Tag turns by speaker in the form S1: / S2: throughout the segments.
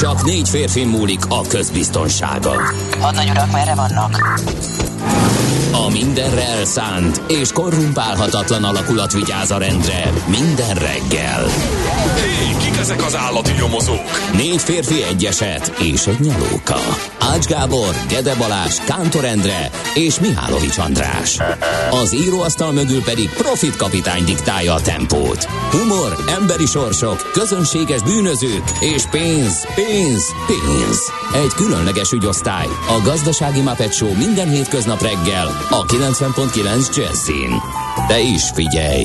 S1: Csak négy férfi múlik a közbiztonsága.
S2: Hadnagy urak, merre vannak?
S1: A mindenre elszánt és korrumpálhatatlan alakulat vigyáz a rendre minden reggel.
S3: Hé, kik ezek az állati nyomozók?
S1: Négy férfi egyeset és egy nyalóka. Ács Gábor, Gede Balázs, Kántor Endre és Mihálovics András. Az íróasztal mögül pedig Profit kapitány diktálja a tempót. Humor, emberi sorsok, közönséges bűnözők és pénz, pénz, pénz. Egy különleges ügyosztály. A Gazdasági Muppet Show minden hétköznap reggel a 90.9 Jazzin. De is figyelj,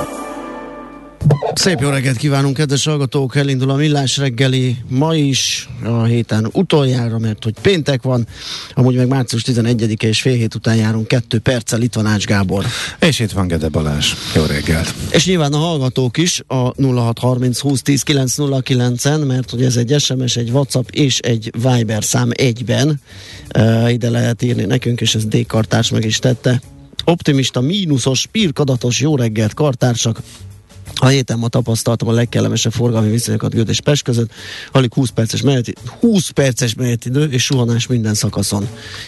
S4: Szép jó reggelt kívánunk, kedves hallgatók! Elindul a Millás reggeli ma is, a héten utoljára, mert hogy péntek van, amúgy meg március 11-e és fél hét után járunk kettő perccel, itt van Ács Gábor.
S5: És itt van Gede Balázs. Jó reggelt!
S4: És nyilván a hallgatók is a 0630 20 10 909-en, mert hogy ez egy SMS, egy WhatsApp és egy Viber szám egyben. Uh, ide lehet írni nekünk, és ez D. Kartárs meg is tette. Optimista, mínuszos, pirkadatos, jó reggelt, kartársak! A héten ma tapasztaltam a legkellemesebb forgalmi viszonyokat Göd és Pest között. Alig 20 perces, meneti, 20 perces menetidő és suhanás minden szakaszon.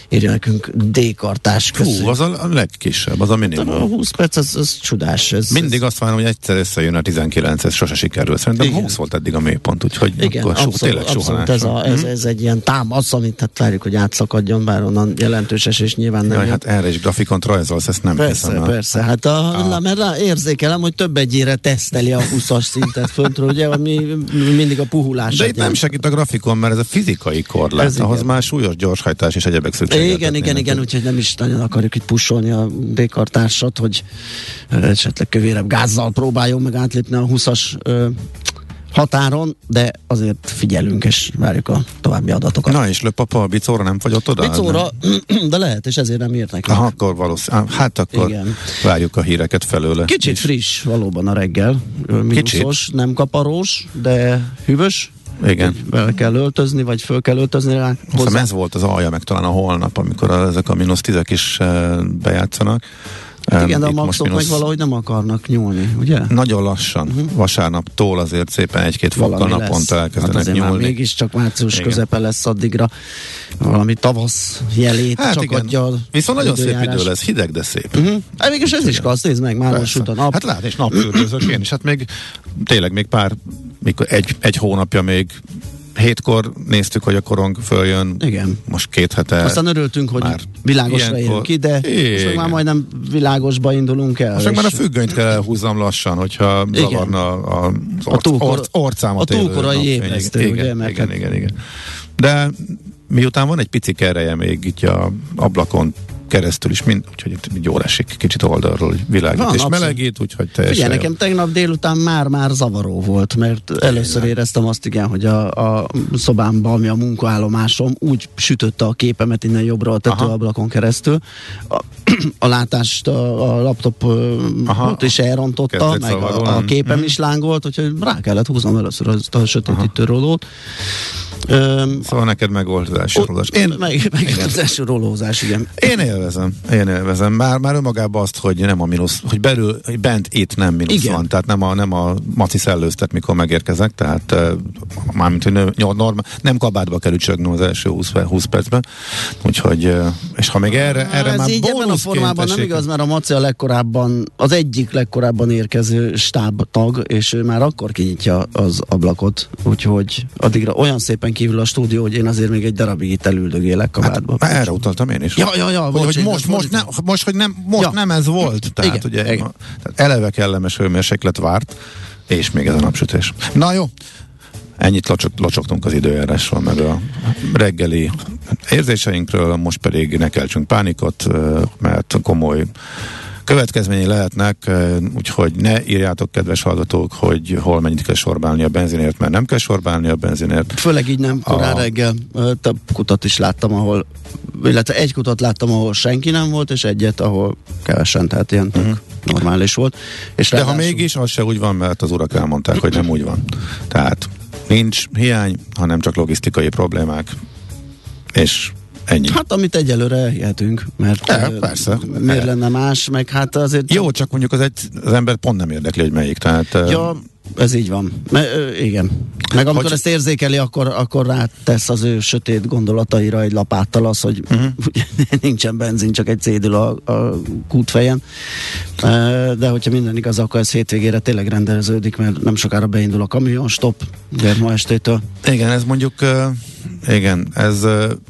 S4: Írja nekünk D-kartás.
S5: Fú, az a legkisebb, az a
S4: A
S5: minimum.
S4: 20 perc, az, az csodás. Ez,
S5: Mindig azt várom, hogy egyszer összejön a 19, ez sose sikerül. Szerintem
S4: Igen.
S5: 20 volt eddig a mélypont, úgyhogy
S4: igen,
S5: akkor so,
S4: abszolút,
S5: tényleg
S4: abszolút
S5: suhanás.
S4: ez, a, ez,
S5: Mhm.
S4: ez, egy ilyen támasz, amit hát várjuk, hogy átszakadjon, bár onnan jelentős esés nyilván nem
S5: Jaj, hát erre is grafikont rajzolsz, ezt nem
S4: Persze,
S5: hiszem.
S4: persze. Hát a, a. mert rá érzékelem, hogy több egyére teszteli a 20-as szintet föntről, ugye, ami mindig a puhulás.
S5: De itt nem segít a grafikon, mert ez a fizikai korlát,
S4: Ez
S5: ahhoz
S4: igen.
S5: már súlyos gyorshajtás és egyebek szükséges.
S4: Igen, igen, igen, úgyhogy nem is nagyon akarjuk itt pusolni a dékartársat, hogy esetleg kövérebb gázzal próbáljon meg átlépni a 20-as ö, határon, de azért figyelünk és várjuk a további adatokat.
S5: Na és löpapa a bicóra nem fogyott oda?
S4: Bicóra, de lehet, és ezért nem írt nekünk.
S5: Aha, akkor valószínűleg. Hát akkor
S4: Igen.
S5: várjuk a híreket felőle.
S4: Kicsit friss valóban a reggel, Ö, mínuszos, nem kaparós, de hűvös.
S5: Igen.
S4: Bele kell öltözni, vagy föl kell öltözni rá. Hozzá.
S5: ez volt az alja, meg talán a holnap, amikor ezek a mínusz tízek is uh, bejátszanak.
S4: Hát igen, de a maxok meg valahogy nem akarnak nyúlni, ugye?
S5: Nagyon lassan. Uh-huh. Vasárnaptól azért szépen egy-két fokkal naponta elkezdenek
S4: hát azért már
S5: nyúlni.
S4: mégiscsak március
S5: Igen.
S4: közepe lesz addigra valami tavasz jelét
S5: Hát
S4: csak
S5: igen.
S4: adja a
S5: Viszont nagyon szép idő lesz, hideg, de szép.
S4: Uh-huh. Hát mégis ez is klassz, nézd meg, már most
S5: Persze.
S4: utána.
S5: Hát lát, és napfürdőzök én is. Hát még tényleg még pár, mikor egy, egy hónapja még hétkor néztük, hogy a korong följön.
S4: Igen.
S5: Most két hete.
S4: Aztán örültünk, hogy
S5: már
S4: világosra
S5: ilyenkor-
S4: érünk ki, de most
S5: Igen.
S4: már majdnem világosba indulunk el.
S5: Most meg már a
S4: és-
S5: függönyt kell húzzam lassan, hogyha
S4: Igen.
S5: zavarna a,
S4: A
S5: orc,
S4: túlkor-
S5: orc, orcámat
S4: a túlkorai ébresztő,
S5: igen,
S4: ugye,
S5: igen,
S4: mert
S5: igen,
S4: hát-
S5: igen, igen. De miután van egy pici ereje még itt a ablakon keresztül is, mind, úgyhogy itt jól esik kicsit oldalról, világít
S4: Van,
S5: és
S4: abszolút.
S5: melegít, úgyhogy teljesen
S4: Figyelj, nekem tegnap délután már-már zavaró volt, mert először éreztem azt igen, hogy a, a szobámban, ami a munkaállomásom, úgy sütötte a képemet innen jobbra a tetőablakon keresztül. A, a látást a, a laptop
S5: Aha.
S4: is elrontotta,
S5: Kezdett
S4: meg a, a képem
S5: Mhm.
S4: is lángolt, úgyhogy rá kellett húznom először azt a sötétítő rolót. Öm,
S5: Szóval neked meg volt az első.
S4: Én, meg, meg az első rolózás, igen.
S5: én élvezem, én élvezem. Már, már önmagában azt, hogy nem a mínusz, hogy belül, hogy bent itt nem mínusz
S4: Igen.
S5: van, tehát nem a, nem a maci szellőztet, mikor megérkezek, tehát uh, mármint, hogy nem, norma, nem kabátba kell ücsögni az első 20, 20 percben, úgyhogy, uh, és ha még erre, erre
S4: Ez
S5: már
S4: így ebben a formában nem
S5: esik-
S4: igaz, mert a Maci a legkorábban, az egyik legkorábban érkező stábtag, és ő már akkor kinyitja az ablakot, úgyhogy addigra olyan szépen kívül a stúdió, hogy én azért még egy darabig itt elüldögélek kabátba.
S5: Hát, erre utaltam én is.
S4: Ja, ja, ja,
S5: hogy, hogy most, most, ne, most, hogy nem, most
S4: Ja.
S5: nem ez volt. Tehát,
S4: Igen,
S5: ugye,
S4: igen.
S5: tehát eleve kellemes hőmérséklet várt, és még ez a napsütés. Na jó, ennyit locsok, locsogtunk az időjárásról, meg a reggeli érzéseinkről, most pedig ne keltsünk pánikot, mert komoly következményei lehetnek, eh, úgyhogy ne írjátok, kedves hallgatók, hogy hol mennyit kell sorbálni a benzinért, mert nem kell sorbálni a benzinért.
S4: Főleg így nem korán
S5: A-
S4: reggel. Több kutat is láttam, ahol illetve egy kutat láttam, ahol senki nem volt, és egyet, ahol kevesen, tehát ilyen tök normális volt. És.
S5: De ha mégis, az se úgy van, mert az urak elmondták, hogy nem úgy van. Tehát nincs hiány, hanem csak logisztikai problémák, és ennyi.
S4: Hát amit egyelőre elhihetünk, mert ö,
S5: persze.
S4: miért
S5: E-
S4: lenne más, meg hát azért...
S5: Jó, csak mondjuk az, egy, az ember pont nem érdekli, hogy melyik. Tehát, eh,
S4: Ja, ez így van. Me, ö, igen. Meg amikor
S5: Hogy-
S4: ezt érzékeli, akkor, akkor rátesz az ő sötét gondolataira egy lapáttal az, hogy uh-huh. nincsen benzin, csak egy cédül a, a kútfejen. De hogyha minden igaz, akkor ez hétvégére tényleg rendeleződik, mert nem sokára beindul a kamion, stop, ugye ma estétől.
S5: Igen, ez mondjuk, igen, ez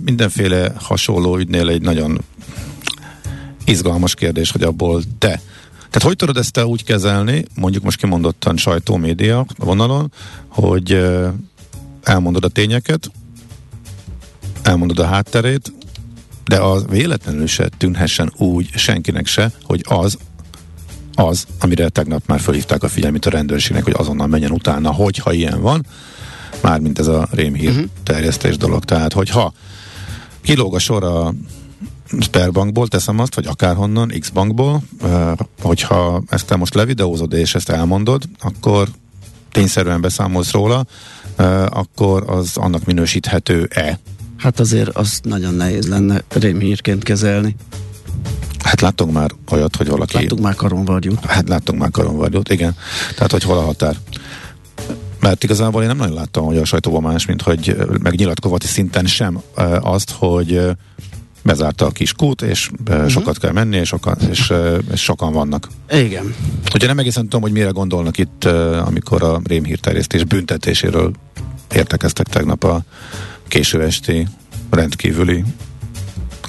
S5: mindenféle hasonló ügynél egy nagyon izgalmas kérdés, hogy abból te tehát hogy tudod ezt te úgy kezelni, mondjuk most kimondottan sajtó, média vonalon, hogy elmondod a tényeket, elmondod a hátterét, de az véletlenül se tűnhessen úgy senkinek se, hogy az az, amire tegnap már felhívták a figyelmét a rendőrségnek, hogy azonnal menjen utána, hogyha ilyen van, mármint ez a rémhír uh-huh. terjesztés dolog. Tehát, hogyha kilóg a sor a Sperbankból, teszem azt, vagy akárhonnan, X-bankból, uh, hogyha ezt te most levideózod és ezt elmondod, akkor tényszerűen beszámolsz róla, akkor az annak minősíthető-e?
S4: Hát azért az nagyon nehéz lenne rémhírként kezelni.
S5: Hát láttunk már olyat, hogy valaki...
S4: Láttuk már karonvarjút.
S5: Hát láttunk már karonvarjót, igen. Tehát, hogy hol a határ. Mert igazából én nem nagyon láttam, hogy a sajtóban más, mint hogy ö, meg nyilatkozati szinten sem azt, hogy bezárta a kis kút, és uh-huh. sokat kell menni, és sokan, és, és sokan vannak.
S4: Igen.
S5: Ugye nem egészen tudom, hogy mire gondolnak itt, amikor a rémhírterjesztés büntetéséről értekeztek tegnap a késő esti rendkívüli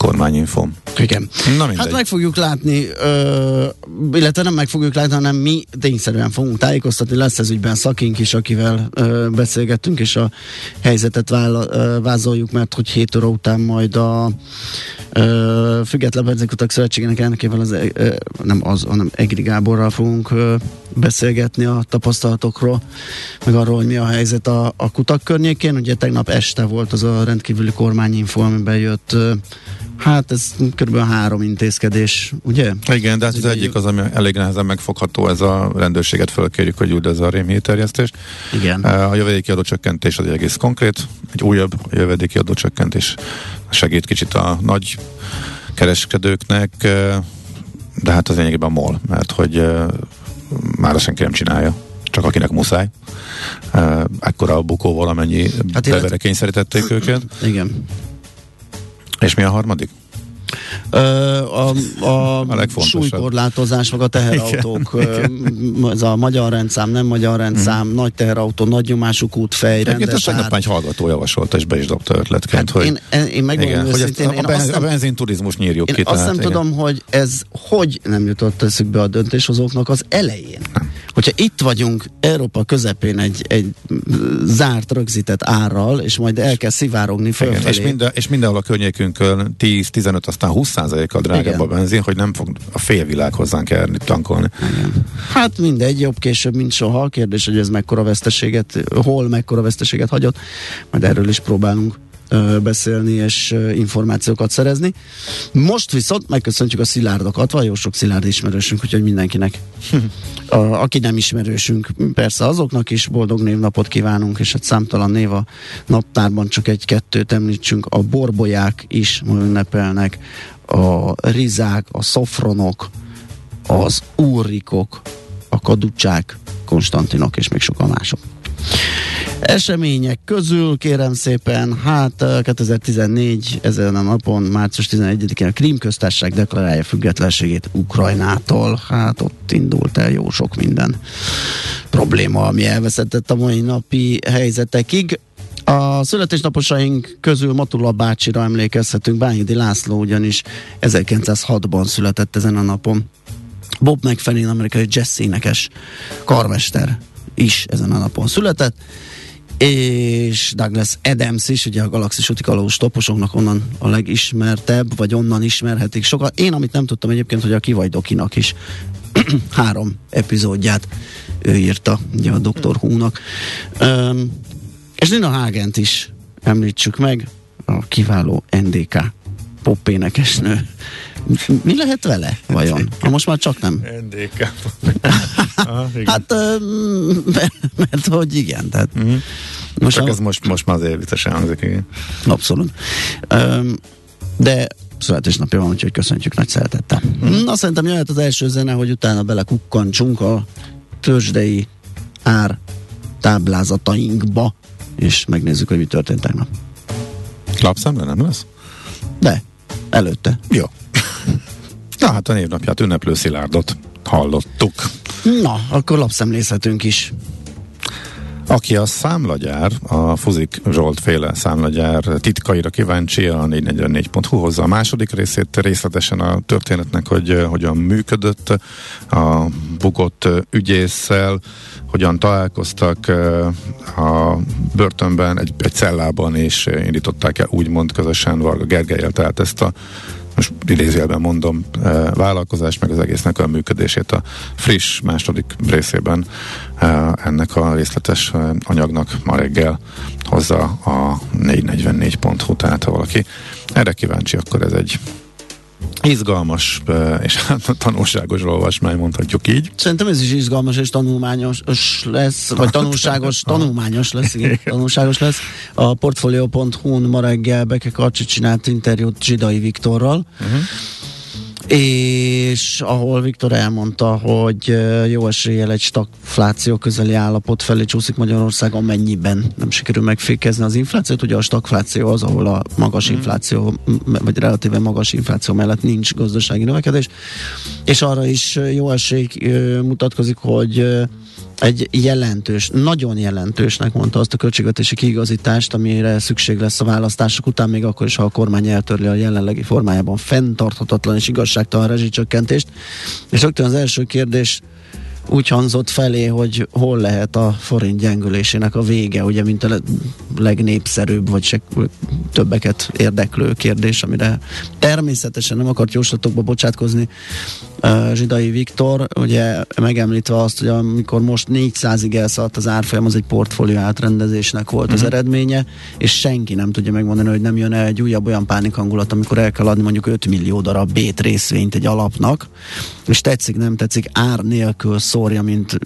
S5: kormányinfom.
S4: Igen.
S5: Na mindegy.
S4: Hát meg fogjuk látni, ö, illetve nem meg fogjuk látni, hanem mi tényszerűen fogunk tájékoztatni. Lesz ez ügyben szakink is, akivel ö, beszélgettünk, és a helyzetet vála, ö, vázoljuk, mert hogy 7 óra után majd a ö, Független Benzinkutak Szövetségének elnökével, az, ö, nem az, hanem Egri Gáborral fogunk ö, beszélgetni a tapasztalatokról, meg arról, hogy mi a helyzet a, a kutak környékén. Ugye tegnap este volt az a rendkívüli kormányinfo, amiben jött Hát ez kb. három intézkedés, ugye?
S5: Igen, de hát az egyik az, ami elég nehezen megfogható, ez a rendőrséget fölkérjük, hogy üldözze a rémhírterjesztést.
S4: Igen.
S5: A jövedéki adócsökkentés az egy egész konkrét, egy újabb jövedéki adócsökkentés segít kicsit a nagy kereskedőknek, de hát az lényegében mol, mert hogy már senki nem csinálja csak akinek muszáj. Ekkora a bukó valamennyi hát
S4: illetve-
S5: bevere kényszerítették őket.
S4: Igen.
S5: És mi a harmadik?
S4: A, a,
S5: A
S4: súlykorlátozás, meg a teherautók, ö, ez a magyar rendszám, nem magyar rendszám, nagy teherautó, nagy nyomású kútfej,
S5: Egyébként
S4: rendes
S5: tegnap
S4: ár.
S5: egy hallgató javasolta, és be is dobta ötletként,
S4: Hát
S5: hogy,
S4: én, én megmondom
S5: igen, hogy
S4: őszintén,
S5: a, benz, a
S4: nem,
S5: benzinturizmus nyírjuk
S4: én
S5: ki.
S4: azt
S5: tehát
S4: nem
S5: igen.
S4: tudom, hogy ez hogy nem jutott eszükbe a döntéshozóknak az elején. Hogyha itt vagyunk Európa közepén egy, egy zárt, rögzített árral, és majd el kell szivárogni
S5: Igen,
S4: fölfelé.
S5: és, minden, és mindenhol a környékünkön 10-15, aztán 20%-kal drágább
S4: Igen.
S5: a benzin, hogy nem fog a félvilág hozzánk elni tankolni.
S4: Hát mindegy, jobb később, mint soha. Kérdés, hogy ez mekkora veszteséget, hol mekkora veszteséget hagyott. Majd erről is próbálunk beszélni és információkat szerezni. Most viszont megköszöntjük a szilárdokat, van jó sok szilárd ismerősünk, úgyhogy mindenkinek, a, aki nem ismerősünk, persze azoknak is. Boldog névnapot kívánunk, és egy számtalan név a naptárban csak egy-kettőt említsünk, a borbolyák is ma ünnepelnek, a rizák, a szofronok, az úrikok, a kaducsák, Konstantinok és még sokan mások. Események közül kérem szépen, hát eh, 2014 ezen a napon, március 11-én a Krím köztársaság deklarálja függetlenségét Ukrajnától. Hát ott indult el jó sok minden probléma, ami elveszettett a mai napi helyzetekig. A születésnaposaink közül Matula bácsira emlékezhetünk, Bányidi László ugyanis 1906-ban született ezen a napon. Bob McFerrin, amerikai jazz énekes karmester is ezen a napon született, és Douglas Adams is, ugye a galaxis utikalós toposoknak onnan a legismertebb, vagy onnan ismerhetik sokat. Én, amit nem tudtam egyébként, hogy a Kivaj Dokinak is három epizódját ő írta, ugye a Dr. Húnak. Um, és Nina Hagent is említsük meg, a kiváló NDK popénekesnő. Mi lehet vele, vajon? Ha most már csak nem.
S5: NDK.
S4: hát, mert, mert hogy igen, tehát mm-hmm.
S5: Most Csak a... ez most, most már azért viccesen hangzik, igen.
S4: Abszolút. Um, de születésnapja van, úgyhogy köszöntjük nagy szeretettel. Mm. Na, szerintem jöhet az első zene, hogy utána belekukkantsunk a törzsdei ár táblázatainkba, és megnézzük, hogy mi történt tegnap.
S5: Lapszemle nem lesz?
S4: De, előtte.
S5: Jó. Na hát a névnapját ünneplő Szilárdot hallottuk.
S4: Na, akkor lapszemlézhetünk is.
S5: Aki a számlagyár, a Fuzik Zsolt féle számlagyár titkaira kíváncsi, a 444.hu hozza a második részét. Részletesen a történetnek, hogy uh, hogyan működött a bukott ügyésszel, hogyan találkoztak uh, a börtönben, egy, egy cellában, és indították el úgymond közösen. Varga Gergelyel, tehát ezt a most idézőjelben mondom, e, vállalkozás, meg az egésznek a működését a friss második részében e, ennek a részletes e, anyagnak ma reggel hozza a 444.hu, tehát ha valaki. Erre kíváncsi, akkor ez egy izgalmas és hát tanulságos olvasmány, mondhatjuk így.
S4: Szerintem ez is izgalmas és tanulmányos lesz, vagy tanulságos, tanulmányos lesz, igen, tanulságos lesz. A portfolio.hu-n ma reggel Beke Karcsi csinált interjút Zsidai Viktorral, uh-huh és ahol Viktor elmondta, hogy jó eséllyel egy stagfláció közeli állapot felé csúszik Magyarország, amennyiben nem sikerül megfékezni az inflációt. Ugye a stagfláció az, ahol a magas mhm. infláció, vagy relatíve magas infláció mellett nincs gazdasági növekedés, és arra is jó esély mutatkozik, hogy egy jelentős, nagyon jelentősnek mondta azt a költségvetési kiigazítást, amire szükség lesz a választások után, még akkor is, ha a kormány eltörli a jelenlegi formájában fenntarthatatlan és igazságtalan rezsicsökkentést. És rögtön az első kérdés úgy hangzott felé, hogy hol lehet a forint gyengülésének a vége, ugye, mint a legnépszerűbb, vagy se többeket érdeklő kérdés, amire természetesen nem akart jóslatokba bocsátkozni Zsidai Viktor, ugye megemlítve azt, hogy amikor most 400-ig elszaladt az árfolyam, az egy portfólió átrendezésnek volt uh-huh. az mhm. eredménye, és senki nem tudja megmondani, hogy nem jön el egy újabb olyan pánikhangulat, amikor el kell adni mondjuk 5 millió darab bét részvényt egy alapnak, és tetszik, nem tetszik, ár nélkül szórja, mint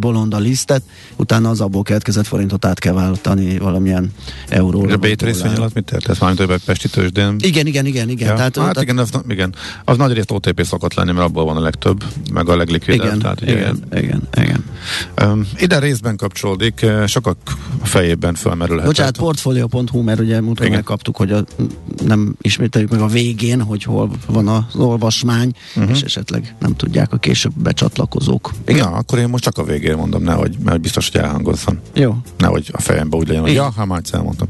S4: bolonda lisztet, utána az abból keletkezett forintot át kell váltani valamilyen euróra.
S5: A bét részvény alatt mit értesz? Mármint többek Pesti tőzsdén?
S4: Igen, igen, igen, igen.
S5: Ja. Tehát, hát tehát, igen, az, igen, az nagy részt OTP szokott lenni, mert abból van a legtöbb, meg a leglikvidebb.
S4: Igen, tehát, ugye, igen, igen, igen.
S5: Um, ide részben kapcsolódik, sokak fejében felmerülhet.
S4: Bocsánat, portfolio.hu, mert ugye múltkor megkaptuk, hogy a, nem ismételjük meg a végén, hogy hol van az olvasmány, uh-huh. és esetleg nem tudják a később becsatlakozók.
S5: Igen? Ja, akkor én most csak a végén mondom, nehogy, mert biztos, hogy elhangozzon.
S4: Jó.
S5: Nehogy a fejembe úgy legyen, hogy ja, ha már elmondtam.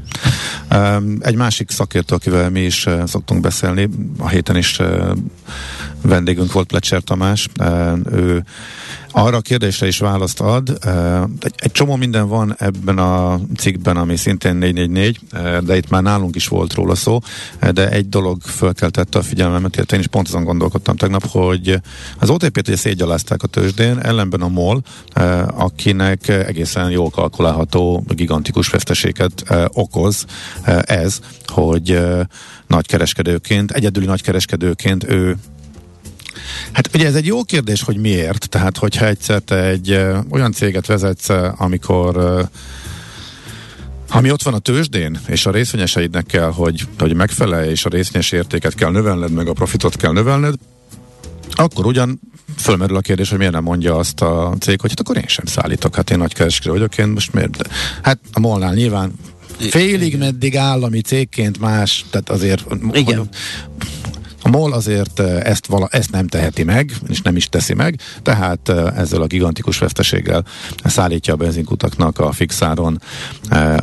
S5: Um, egy másik szakértő, akivel mi is uh, szoktunk beszélni, a héten is uh, vendégünk volt Plecser Tamás, ő arra a kérdésre is választ ad. Egy, csomó minden van ebben a cikkben, ami szintén 444, de itt már nálunk is volt róla szó, de egy dolog fölkeltette a figyelmemet, illetve én is pont azon gondolkodtam tegnap, hogy az OTP-t ugye szégyalázták a tőzsdén, ellenben a MOL, akinek egészen jól kalkulálható, gigantikus veszteséget okoz ez, hogy nagykereskedőként, egyedüli nagykereskedőként ő Hát ugye ez egy jó kérdés, hogy miért. Tehát, hogyha egyszer te egy ö, olyan céget vezetsz, amikor ö, ami ott van a tőzsdén, és a részvényeseidnek kell, hogy, hogy megfelelj, és a részvényes értéket kell növelned, meg a profitot kell növelned, akkor ugyan fölmerül a kérdés, hogy miért nem mondja azt a cég, hogy hát akkor én sem szállítok, hát én nagy kereskedő vagyok, én most miért? De, hát a molnál nyilván félig meddig állami cégként más, tehát azért
S4: Igen.
S5: a MOL azért ezt, vala, ezt nem teheti meg, és nem is teszi meg, tehát ezzel a gigantikus veszteséggel szállítja a benzinkutaknak a fixáron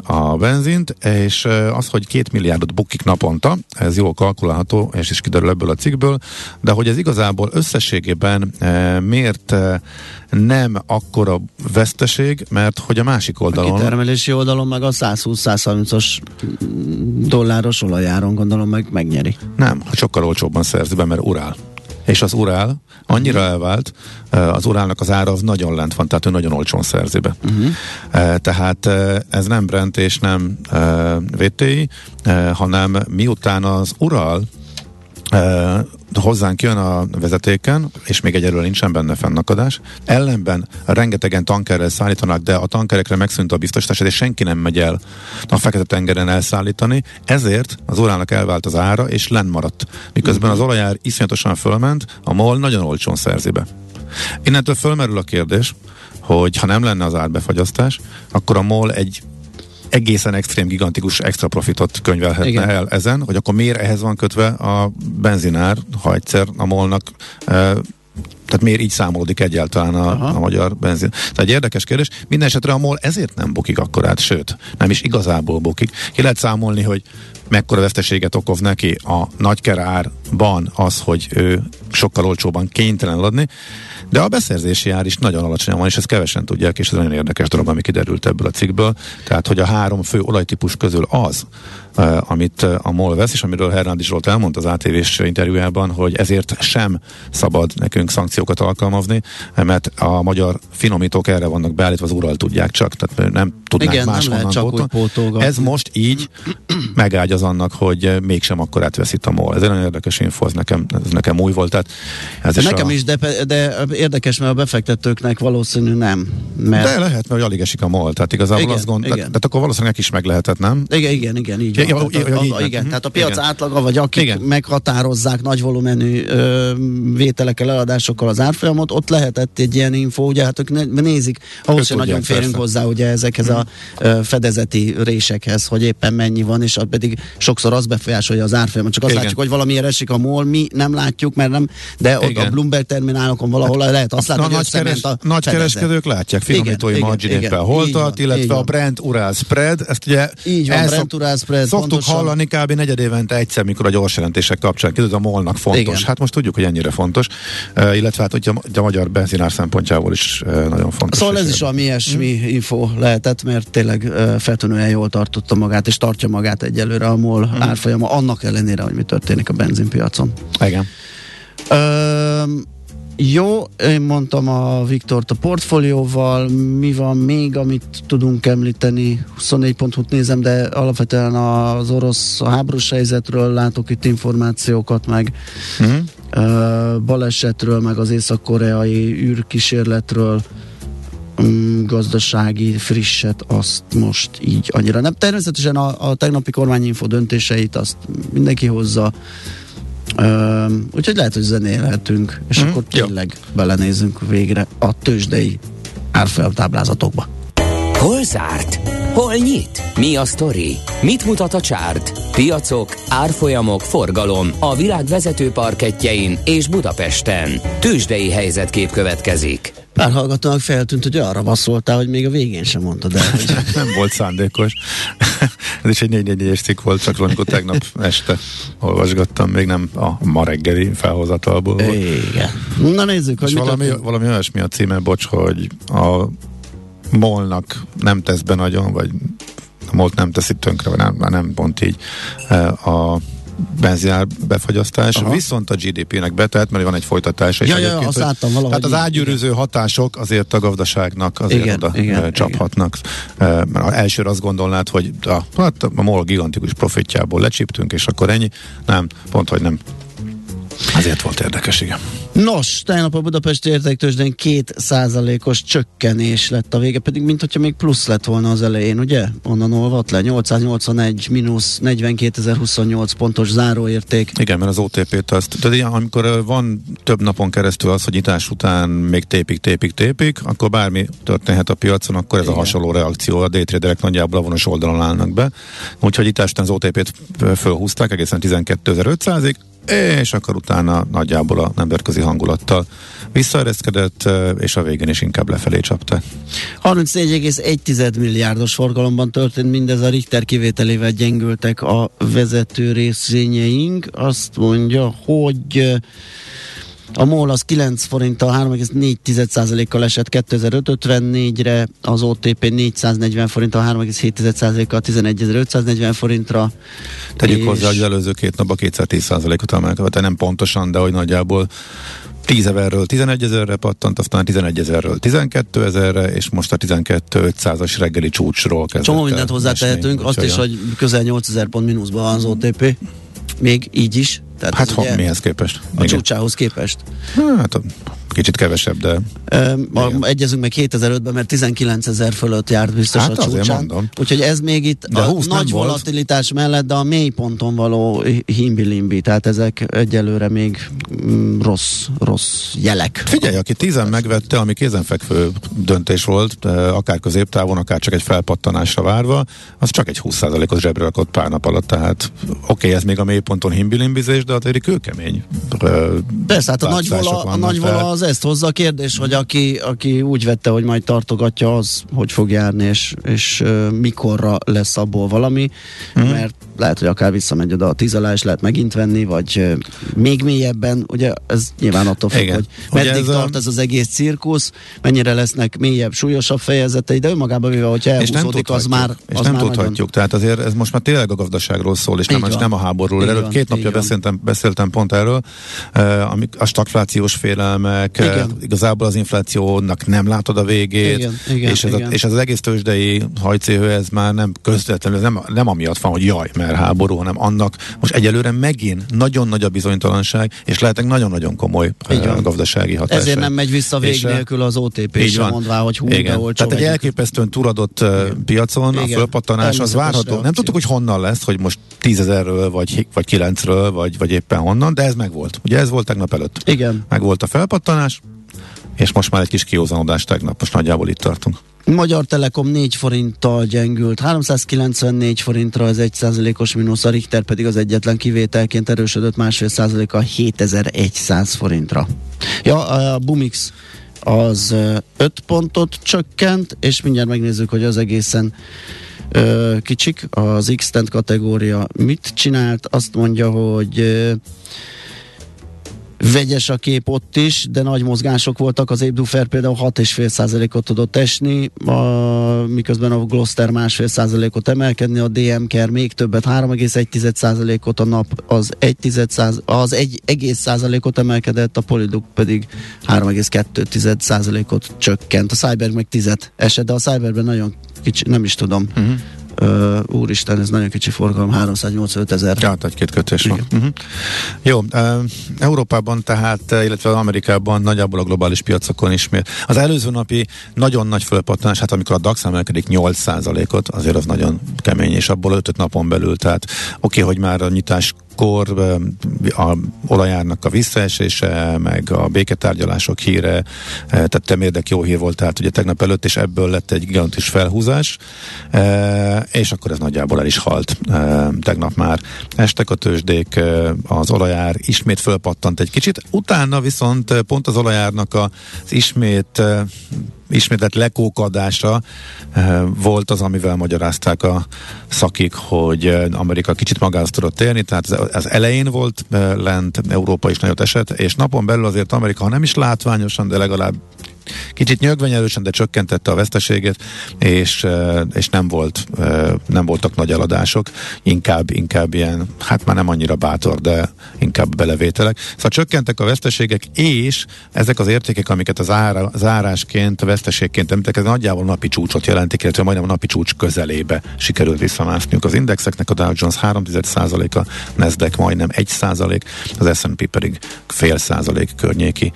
S5: a benzint, és az, hogy két milliárdot bukik naponta, ez jól kalkulálható, és is kiderül ebből a cikkből, de hogy ez igazából összességében miért nem akkora veszteség, mert hogy a másik oldalon...
S4: A kitermelési oldalon meg a 120-130-os dolláros olajáron gondolom meg megnyeri.
S5: Nem, sokkal olcsóbban szerzi be, mert urál. És az urál annyira elvált, az urálnak az ára az nagyon lent van, tehát ő nagyon olcsón szerzi be. Uh-huh. Tehát ez nem Brent és nem VTI, hanem miután az ural hozzánk jön a vezetéken, és még egyelőre nincsen benne fennakadás. Ellenben rengetegen tankerrel szállítanak, de a tankerekre megszűnt a biztosítás, és senki nem megy el a Fekete-tengeren elszállítani, ezért az órának elvált az ára, és len maradt. Miközben az olajár iszonyatosan fölment, a MOL nagyon olcsón szerzi be. Innentől fölmerül a kérdés, hogy ha nem lenne az árbefagyasztás, akkor a MOL egy egészen extrém, gigantikus extra profitot könyvelhetne Igen. el ezen, hogy akkor miért ehhez van kötve a benzinár, ha egyszer a molnak e, tehát miért így számolódik egyáltalán a, a magyar benzin? Tehát egy érdekes kérdés. Minden esetre a MOL ezért nem bukik akkorát, sőt, nem is igazából bukik. Ki lehet számolni, hogy mekkora veszteséget okoz neki a nagykerárban az, hogy ő sokkal olcsóban kénytelen adni, de a beszerzési ár is nagyon alacsony van, és ezt kevesen tudják, és ez nagyon érdekes dolog, ami kiderült ebből a cikkből. Tehát, hogy a három fő olajtípus közül az, amit a MOL vesz, és amiről Hernádi Zsolt elmondta az ATV-s interjújában, hogy ezért sem szabad nekünk szankciókat alkalmazni, mert a magyar finomítók erre vannak beállítva, az ural tudják csak, tehát nem tudnánk
S4: Igen,
S5: máshonnan
S4: nem
S5: pótolni. Ez most így megágyaz annak, hogy mégsem akkor átveszít a MOL. Ez egy nagyon érdekes info, ez nekem, ez nekem új volt. Tehát ez
S4: is nekem a... is, de, de érdekes, mert a befektetőknek valószínű nem. Mert...
S5: De lehet, mert alig esik a MOL, tehát igazából igen, azt gond, igen. Tehát, tehát akkor valószínűleg is meg lehetett, nem?
S4: Igen, igen, igen, így van. Ja, tehát, ja, a, a, igen, tehát a piac igen. átlaga, vagy akik igen. meghatározzák nagy volumenű ö, vételekkel, eladásokkal az árfolyamot, ott lehetett egy ilyen info, ugye hát ők nézik, ahhoz sem nagyon férünk persze. hozzá ugye ezekhez hmm. a ö, fedezeti résekhez, hogy éppen mennyi van, és pedig sokszor az befolyásolja az árfolyamot. Csak azt igen. látjuk, hogy valamiért esik a MOL, mi nem látjuk, mert nem, de ott a Bloomberg terminálokon valahol lehet azt látni, hogy
S5: nagy, keres, a nagy kereskedők látják finomítói margin éppen hol tart, illetve a Brent Ural spread, ezt ugye
S4: így van, Brent Ural spread,
S5: szoktuk pontosan. hallani kb. negyed évente egyszer, mikor a gyors jelentések kapcsán kiderül, a molnak fontos. Igen. Hát most tudjuk, hogy ennyire fontos, uh, illetve hát hogy a, magyar benzinár szempontjából is uh, nagyon fontos.
S4: Szóval ez is valami ilyesmi hmm. info lehetett, mert tényleg uh, feltűnően jól tartotta magát, és tartja magát egyelőre a MOL hmm. árfolyama, annak ellenére, hogy mi történik a benzinpiacon.
S5: Igen.
S4: Uh, jó, én mondtam a Viktort a portfólióval, mi van még, amit tudunk említeni, 24.hu-t nézem, de alapvetően az orosz a háborús helyzetről látok itt információkat, meg uh-huh. uh, balesetről, meg az észak-koreai űrkísérletről, um, gazdasági frisset, azt most így annyira nem. Természetesen a, a tegnapi kormányinfo döntéseit azt mindenki hozza, Uh, úgyhogy lehet, hogy zenélhetünk, és mm, akkor tényleg jó. belenézünk végre a tőzsdei árfolyamtáblázatokba.
S1: Hol zárt? Hol nyit? Mi a sztori? Mit mutat a csárt? Piacok, árfolyamok, forgalom a világ vezető parketjein és Budapesten. Tőzsdei helyzetkép következik.
S4: Pár hallgatónak feltűnt, hogy arra vasszoltál, hogy még a végén sem mondtad el. Hogy...
S5: Nem volt szándékos. Ez is egy 4 cikk volt, csak amikor tegnap este olvasgattam, még nem a ma reggeli felhozatalból volt.
S4: Igen. Na nézzük, hogy
S5: valami, valami olyasmi a címe, bocs, hogy a molnak nem tesz be nagyon, vagy a molt nem teszi tönkre, vagy nem, nem pont így a benzinár befagyasztás, Aha. viszont a GDP-nek betelt, mert van egy folytatása.
S4: Ja, ja, azt láttam valahogy.
S5: Tehát az ágyűrűző hatások azért a gazdaságnak azért igen, oda igen, csaphatnak. Igen. Mert elsőre azt gondolnád, hogy a, hát a MOL gigantikus profitjából lecsíptünk, és akkor ennyi. Nem, pont, hogy nem ezért volt érdekes, igen.
S4: Nos, tegnap a Budapesti értéktősdén két százalékos csökkenés lett a vége, pedig mint hogyha még plusz lett volna az elején, ugye? Onnan olvat le, 881 mínusz 42.028 pontos záróérték.
S5: Igen, mert az OTP-t azt, tehát amikor van több napon keresztül az, hogy nyitás után még tépik, tépik, tépik, akkor bármi történhet a piacon, akkor ez Igen. a hasonló reakció, a daytraderek nagyjából a vonos oldalon állnak be. Úgyhogy után az OTP-t fölhúzták egészen 12.500-ig, és akkor utána nagyjából a nemzetközi hangulattal visszaereszkedett, és a végén is inkább lefelé csapta.
S4: 34,1 milliárdos forgalomban történt mindez a Richter kivételével gyengültek a vezető részvényeink. Azt mondja, hogy a MOL az 9 forinttal 3,4%-kal esett 2054-re, az OTP 440 forinttal 3,7%-kal 11.540 forintra.
S5: Tegyük hozzá, hogy az előző két napban 210%-ot emelkedett, nem pontosan, de hogy nagyjából 10 ezerről 11 ezerre pattant, aztán 11 ezerről 12 ezerre, és most a 12 500-as reggeli csúcsról kezdett
S4: Csomó mindent hozzátehetünk, azt is, hogy közel 8000 pont mínuszban van az OTP. Még így is.
S5: Tehát hát ha, mihez képest?
S4: A Igen. csúcsához képest.
S5: Hát kicsit kevesebb, de...
S4: Um, egyezünk meg 2005-ben, mert 19 ezer fölött járt biztos hát a csúcsán. Mondom. Úgyhogy ez még itt de a nagy volatilitás volt. mellett, de a mély ponton való himbilimbi, tehát ezek egyelőre még mm, rossz, rossz jelek.
S5: Figyelj, aki 10 megvette, ami kézenfekvő döntés volt, akár középtávon, akár csak egy felpattanásra várva, az csak egy 20%-os zsebre rakott pár nap alatt, tehát oké, okay, ez még a mélyponton himbilimbizés, de azért kőkemény.
S4: Persze, hát a nagy vola, a nagy vola az ezt hozza a kérdés, hogy aki, aki úgy vette, hogy majd tartogatja, az hogy fog járni, és, és uh, mikorra lesz abból valami, mm. mert lehet, hogy akár visszamegy oda a tíz alá, és lehet megint venni, vagy uh, még mélyebben, ugye ez nyilván attól függ, hogy meddig ez tart a... ez az egész cirkusz, mennyire lesznek mélyebb, súlyosabb fejezetei, de önmagában véve, hogy elhúzódik, az már
S5: És
S4: az
S5: nem
S4: már
S5: tudhatjuk, nagyon... tehát azért ez most már tényleg a gazdaságról szól, és nem, nem a háborúról. Erről két napja beszéltem, beszéltem pont erről, uh, a stagflációs félelmek, igen. igazából az inflációnak nem látod a végét, igen, igen, és, ez igen. A, és az egész tőzsdei hajcéhő, ez már nem közvetlenül, nem, nem amiatt van, hogy jaj, mert háború, hanem annak most egyelőre megint nagyon nagy a bizonytalanság, és lehetnek nagyon-nagyon komoly uh, gazdasági hatások.
S4: Ezért nem megy vissza vég nélkül az OTP sem mondvá, hogy hú,
S5: igen. olcsó Tehát egy elképesztően turadott uh, piacon igen. a fölpattanás az várható. Nem tudtuk, hogy honnan lesz, hogy most tízezerről, vagy, vagy kilencről, vagy, vagy éppen honnan, de ez megvolt. Ugye ez volt tegnap előtt.
S4: Igen.
S5: Meg volt a felpattanás, és most már egy kis kiózanodás tegnap, most nagyjából itt tartunk.
S4: Magyar Telekom 4 forinttal gyengült, 394 forintra az 1 százalékos mínusz, a Richter pedig az egyetlen kivételként erősödött másfél százaléka 7100 forintra. Ja, a Bumix az 5 pontot csökkent, és mindjárt megnézzük, hogy az egészen ö, kicsik. Az x kategória mit csinált? Azt mondja, hogy ö, vegyes a kép ott is, de nagy mozgások voltak, az Ébdufer például 6,5%-ot tudott esni, a, miközben a Gloster másfél százalékot emelkedni, a DM-ker még többet, 3,1%-ot a nap az 1, az 1 egész százalékot emelkedett, a Polyduk pedig 3,2%-ot csökkent, a Cyber meg 10 esett, de a Cyberben nagyon kicsi, nem is tudom. Uh-huh uh, úristen, ez nagyon kicsi forgalom, 385 ezer.
S5: Ja, egy-két kötés van. Uh-huh. Jó, uh, Európában tehát, illetve Amerikában nagyjából a globális piacokon ismét. Az előző napi nagyon nagy fölpattanás, hát amikor a DAX emelkedik 8%-ot, azért az nagyon kemény, és abból 5 napon belül, tehát oké, okay, hogy már a nyitás akkor a olajárnak a visszaesése, meg a béketárgyalások híre, tehát temérdek jó hír volt, tehát ugye tegnap előtt, és ebből lett egy gigantikus felhúzás, és akkor ez nagyjából el is halt tegnap már. Estek a tőzsdék, az olajár ismét fölpattant egy kicsit, utána viszont pont az olajárnak az ismét ismételt lekókadása eh, volt az, amivel magyarázták a szakik, hogy eh, Amerika kicsit magához tudott térni, tehát az elején volt eh, lent, Európa is nagyot esett, és napon belül azért Amerika, ha nem is látványosan, de legalább kicsit nyögvenyelősen, de csökkentette a veszteségét, és, és nem, volt, nem voltak nagy eladások, inkább, inkább ilyen, hát már nem annyira bátor, de inkább belevételek. Szóval csökkentek a veszteségek, és ezek az értékek, amiket az, ára, az árásként, a veszteségként említek, ez nagyjából napi csúcsot jelentik, illetve majdnem a napi csúcs közelébe sikerült visszamászniuk. Az indexeknek a Dow Jones 3 a Nasdaq majdnem 1% az S&P pedig fél százalék környéki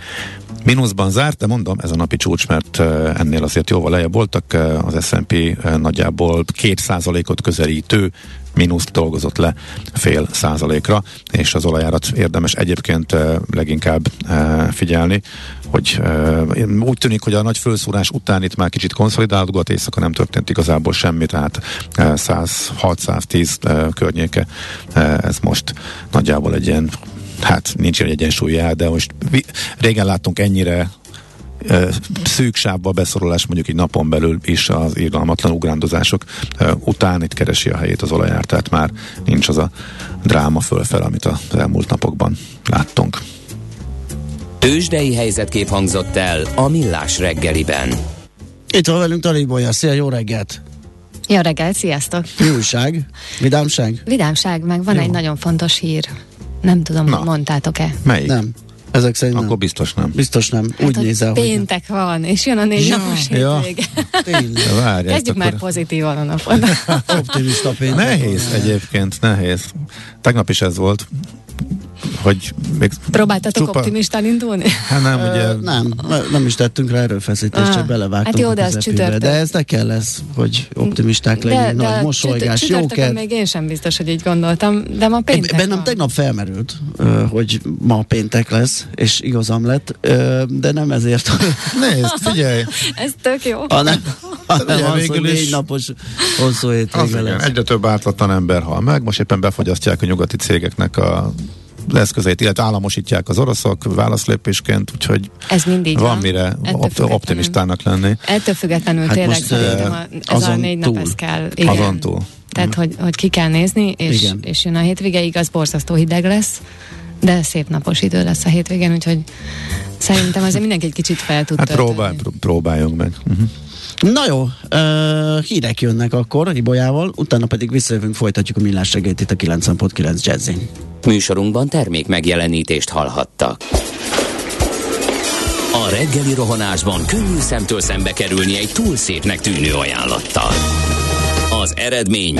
S5: Mínuszban zárt, de mondom, ez a napi csúcs, mert ennél azért jóval lejjebb voltak, az S&P nagyjából két százalékot közelítő mínuszt dolgozott le fél százalékra, és az olajárat érdemes egyébként leginkább figyelni, hogy úgy tűnik, hogy a nagy felszúrás után itt már kicsit konszolidálódott, éjszaka nem történt igazából semmi, tehát 106-110 környéke, ez most nagyjából egy ilyen hát nincs egy egyensúly el, de most vi, régen láttunk ennyire szűk sávba beszorulás mondjuk egy napon belül is az irgalmatlan ugrándozások után itt keresi a helyét az olajár, tehát már nincs az a dráma fölfel, amit az elmúlt napokban láttunk.
S1: Tőzsdei helyzetkép hangzott el a Millás reggeliben.
S4: Itt van velünk Talibolya, szia, jó reggelt!
S6: Jó reggelt, sziasztok!
S4: Mi újság? Vidámság?
S6: Vidámság, meg van
S4: Jó.
S6: egy nagyon fontos hír. Nem tudom,
S5: Na.
S6: hogy mondtátok-e.
S5: Melyik?
S4: Nem. Ezek szerint
S5: Akkor
S4: nem.
S5: biztos nem.
S4: Biztos nem. Úgy
S6: Hát, hogy
S4: nézel, hogy nem.
S6: Péntek van, és jön a négy
S4: Ja,
S6: napos
S5: ja. De várjál,
S6: Kezdjük már
S5: akkor-
S6: pozitívan a napot.
S4: Optimista péntek.
S5: Nehéz
S4: van.
S5: egyébként, nehéz. Tegnap is ez volt, hogy még
S6: Próbáltatok
S5: csupa-
S6: optimistán indulni?
S5: Hát nem, ugye...
S4: Ö, nem, ne- nem is tettünk rá erőfeszítést,
S6: Ah,
S4: csak belevágtunk
S6: hát jó, de az csütörtök.
S4: De ez ne kell lesz, hogy optimisták legyünk, nagy mosolygás,
S6: csütört- csütörtökön
S4: jóked.
S6: még én sem biztos, hogy így gondoltam, de ma péntek
S4: Bennem
S6: van.
S4: tegnap felmerült, hogy ma péntek lesz, és igazam lett, de nem ezért,
S5: Nézd, figyelj,
S6: Ez tök jó.
S4: hanem, hanem az, hogy
S5: végül is-
S4: négy napos hosszú
S5: az
S4: hétvége lesz.
S5: egyre több átlatlan ember hal meg, most éppen befogyasztják a nyugati cégeknek a eszközeit, illetve államosítják az oroszok válaszlépésként, úgyhogy
S6: Ez mindig
S5: van
S6: van.
S5: mire
S6: Ettől
S5: op-
S6: függetlenül.
S5: optimistának lenni.
S6: Ettől függetlenül
S4: Hát
S6: tényleg
S4: most,
S6: szerintem a, ez a
S4: azon
S6: négy
S4: túl.
S6: nap, ez kell. Igen.
S5: Azon túl.
S6: Tehát, hogy, hogy ki kell nézni, és,
S4: Igen.
S6: és jön a hétvége, igaz, borzasztó hideg lesz, de szép napos idő lesz a hétvégén, úgyhogy szerintem azért mindenki egy kicsit fel tud
S5: Hát
S6: tölteni.
S5: próbál, pró- próbáljunk meg. Uh-huh.
S4: Na jó, ö, hírek jönnek akkor Ibolyával, utána pedig visszajövünk, folytatjuk a millás reggelt itt a 90.9 Jazzin.
S1: Műsorunkban termék megjelenítést hallhattak. A reggeli rohanásban könnyű szemtől szembe kerülni egy túl szépnek tűnő ajánlattal. Az eredmény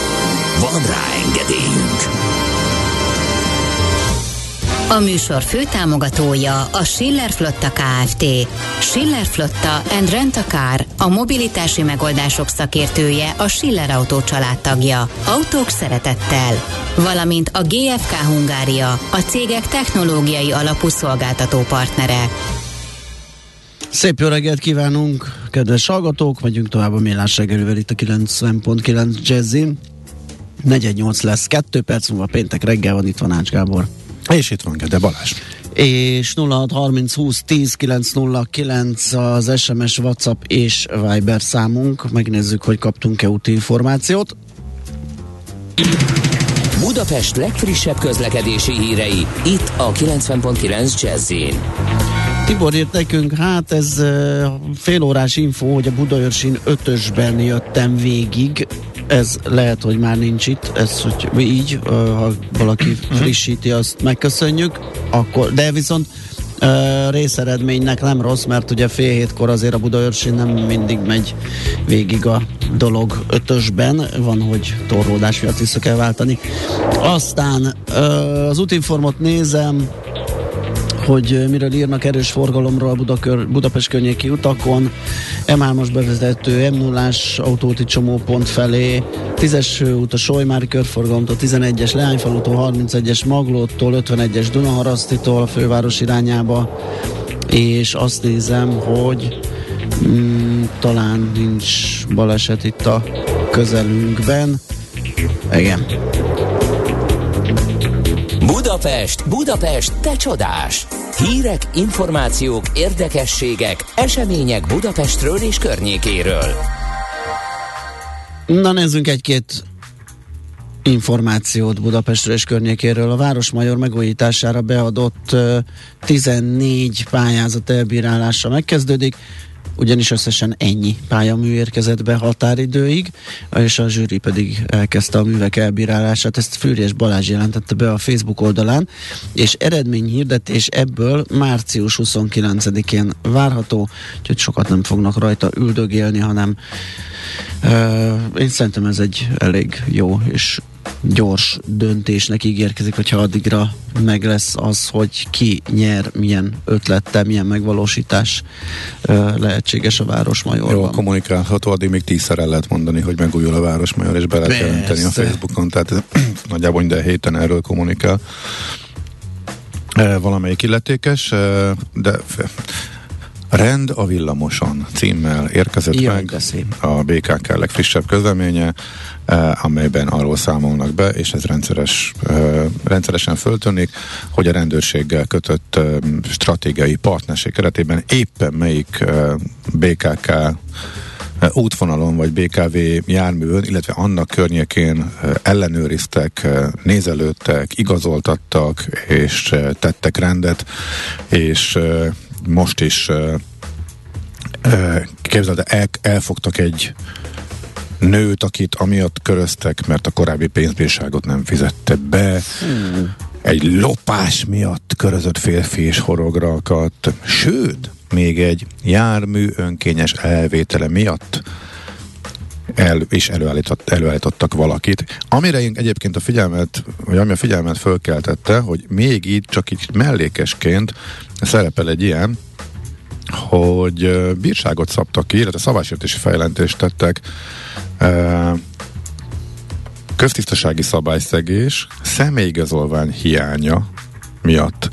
S1: Van rá engedélyünk!
S7: A műsor főtámogatója a Schiller Flotta Kft. Schiller Flotta and Rent a Car, a mobilitási megoldások szakértője, a Schiller Autó családtagja. Autók szeretettel. Valamint a GFK Hungária, a cégek technológiai alapú szolgáltató partnere.
S4: Szép jó reggelt kívánunk, kedves hallgatók, megyünk tovább a millás reggelivel itt a 90.9 Jazzin. 418 lesz, 2 perc múlva péntek reggel van, itt van Ács Gábor.
S5: És itt van Gede Balázs.
S4: És 0630 20 10 909 az SMS, WhatsApp és Viber számunk. Megnézzük, hogy kaptunk-e úti információt.
S1: Budapest legfrissebb közlekedési hírei, itt a 90.9 jazz
S4: Tibor írt nekünk, hát ez félórás info, hogy a Budaörsin ötösben jöttem végig. Ez lehet, hogy már nincs itt, ez hogy így, ha valaki frissíti, azt megköszönjük. Akkor, de viszont uh, részeredménynek nem rossz, mert ugye fél hétkor azért a Budaörsin nem mindig megy végig a dolog ötösben, van, hogy torlódás miatt vissza kell váltani. Aztán uh, az útinformot nézem, hogy miről írnak erős forgalomról Budakör, Budapest környéki utakon, M3-as bevezető, m 0 autóti csomópont felé, 10-es út a Solymári körforgalomtól, 11-es Leányfalutól, 31-es Maglótól, 51-es Dunaharasztitól a főváros irányába, és azt nézem, hogy mm, talán nincs baleset itt a közelünkben. Igen.
S1: Budapest, Budapest, te csodás! Hírek, információk, érdekességek, események Budapestről és környékéről.
S4: Na nézzünk egy-két információt Budapestről és környékéről. A Városmajor megújítására beadott ö, 14 pályázat elbírálása megkezdődik, ugyanis összesen ennyi pályamű érkezett be határidőig, és a zsűri pedig elkezdte a művek elbírálását. Ezt Fűrjes Balázs jelentette be a Facebook oldalán, és eredményhirdetés ebből március 29-én várható, úgyhogy sokat nem fognak rajta üldögélni, hanem Uh, én szerintem ez egy elég jó és gyors döntésnek ígérkezik, hogyha addigra meg lesz az, hogy ki nyer, milyen ötlettel, milyen megvalósítás ö, lehetséges a Városmajorban.
S5: Jó, kommunikálható, addig még tízszer el lehet mondani, hogy megújul a Városmajor, és be lehet
S4: Persze.
S5: jelenteni a Facebookon, tehát nagyjából minden héten erről kommunikál. Valamelyik illetékes, de Rend a villamoson címmel érkezett
S4: Jaj,
S5: meg a BKK legfrissebb közleménye, eh, amelyben arról számolnak be, és ez rendszeres, eh, rendszeresen föltűnik, hogy a rendőrséggel kötött eh, stratégiai partnerség keretében éppen melyik eh, BKK útvonalon vagy BKV járművön, illetve annak környékén ellenőriztek, nézelődtek, igazoltattak és tettek rendet, és most is képzeld, el, el, elfogtak egy nőt, akit amiatt köröztek, mert a korábbi pénzbírságot nem fizette be. Egy lopás miatt körözött férfi és horogra akadt. Sőt, még egy jármű önkényes elvétele miatt el, és előállított, előállítottak valakit. Amire én egyébként a figyelmet, vagy ami a figyelmet fölkeltette, hogy még így, csak így mellékesként szerepel egy ilyen, hogy bírságot szabtak ki, illetve szabálysértési fejlentést tettek köztisztasági szabályszegés, személyigazolvány hiánya miatt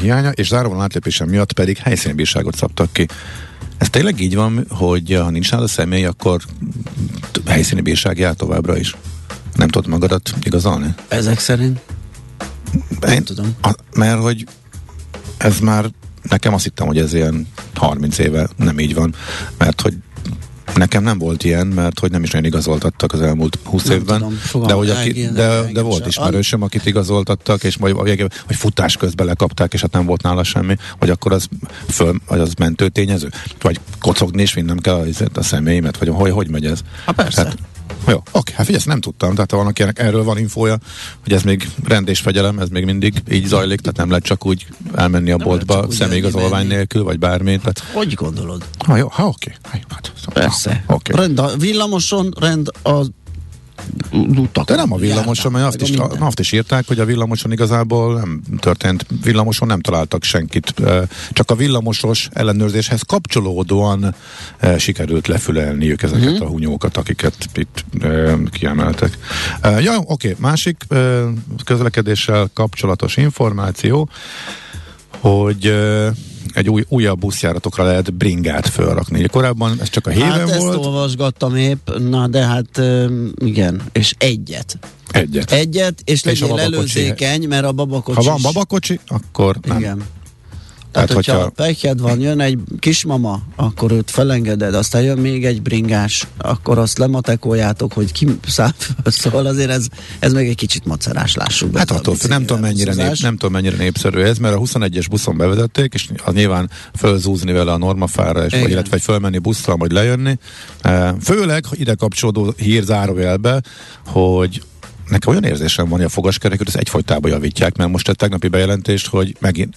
S5: hiánya, és záróvonal átlépése miatt pedig helyszíni bírságot szabtak ki. Ez tényleg így van, hogy ha nincs nálad a személy, akkor helyszíni bírság jár továbbra is? Nem tudod magadat igazolni?
S4: Ezek szerint?
S5: Nem
S4: tudom.
S5: A, mert hogy ez már, nekem azt hittem, hogy ez ilyen 30 éve nem így van, mert hogy Nekem nem volt ilyen, mert hogy nem is nagyon igazoltattak az elmúlt 20
S4: Nem
S5: évben.
S4: tudom,
S5: de, hogy aki, de,
S4: engem
S5: de volt ismerősöm, akit igazoltattak, és majd a végén, hogy futás közben lekapták, és hát nem volt nála semmi, hogy akkor az, föl, vagy az mentő tényező? Vagy kocogni és vinnem kell a, a személyemet, vagy hogy, hogy megy ez?
S4: Ha persze.
S5: Hát, jó, oké, hát figyelj, nem tudtam, tehát ha van, akinek erről van infója, hogy ez még rend és fegyelem, ez még mindig így zajlik, tehát nem lehet csak úgy elmenni a
S4: Nem
S5: boltba személyigazolvány nélkül, vagy bármi, tehát
S4: Hogy gondolod?
S5: ha jó, ha oké. Ha, jó, hát,
S4: Persze.
S5: ha, Oké.
S4: Rend a villamoson, rend a utak.
S5: De nem a villamoson, mert azt is, azt is írták, hogy a villamoson igazából nem történt, villamoson nem találtak senkit, csak a villamosos ellenőrzéshez kapcsolódóan sikerült lefülelniük ezeket uh-huh. a hunyókat, akiket itt kiemeltek. Ja, oké, másik eh, közlekedéssel kapcsolatos információ, hogy egy új, újabb buszjáratokra lehet bringát felrakni. Korábban ez csak a héven
S4: Hát ezt
S5: volt,
S4: olvasgattam épp, na de hát igen, és egyet.
S5: egyet.
S4: Egyet, és
S5: És
S4: legyél előzékeny, mert a babakocsi
S5: Ha van babakocsi, akkor nem.
S4: Igen.
S5: Tehát,
S4: Tehát, hogyha,
S5: hogyha-
S4: pekjed van, jön egy kismama, akkor őt felengeded, aztán jön még egy bringás, akkor azt lematekoljátok, hogy ki száll. Szóval azért ez, ez még egy kicsit macerás, lássuk be.
S5: Hát attól nem tudom, mennyire nép, nem tudom mennyire népszerű ez, mert a 21-es buszon bevezették, és az nyilván fölzúzni vele a normafára, és, vagy, illetve vagy fölmenni buszra, vagy lejönni. Eh, Főleg ide kapcsolódó hír zárójelbe, hogy nekem olyan érzésem van, hogy a fogaskerekűt ezt egyfolytában javítják, mert most a tegnapi bejelentést, hogy megint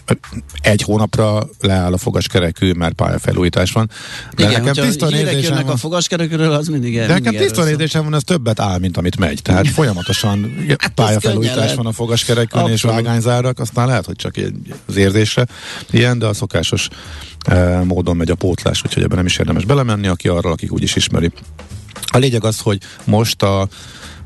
S5: egy hónapra leáll a fogaskerekű, mert pályafelújítás van. De
S4: Igen,
S5: nekem tiszta érzésem van.
S4: a fogaskerekről, az mindig
S5: De
S4: mindig
S5: nekem tiszta érzésem van, ez többet áll, mint amit megy. Tehát folyamatosan
S4: Hát
S5: pályafelújítás van a fogaskerekön és
S4: Abszolút.
S5: vágányzárak, aztán lehet, hogy csak az érzésre ilyen, de a szokásos eh, módon megy a pótlás, úgyhogy ebben nem is érdemes belemenni, aki arra, akik úgyis ismeri. A lényeg az, hogy most a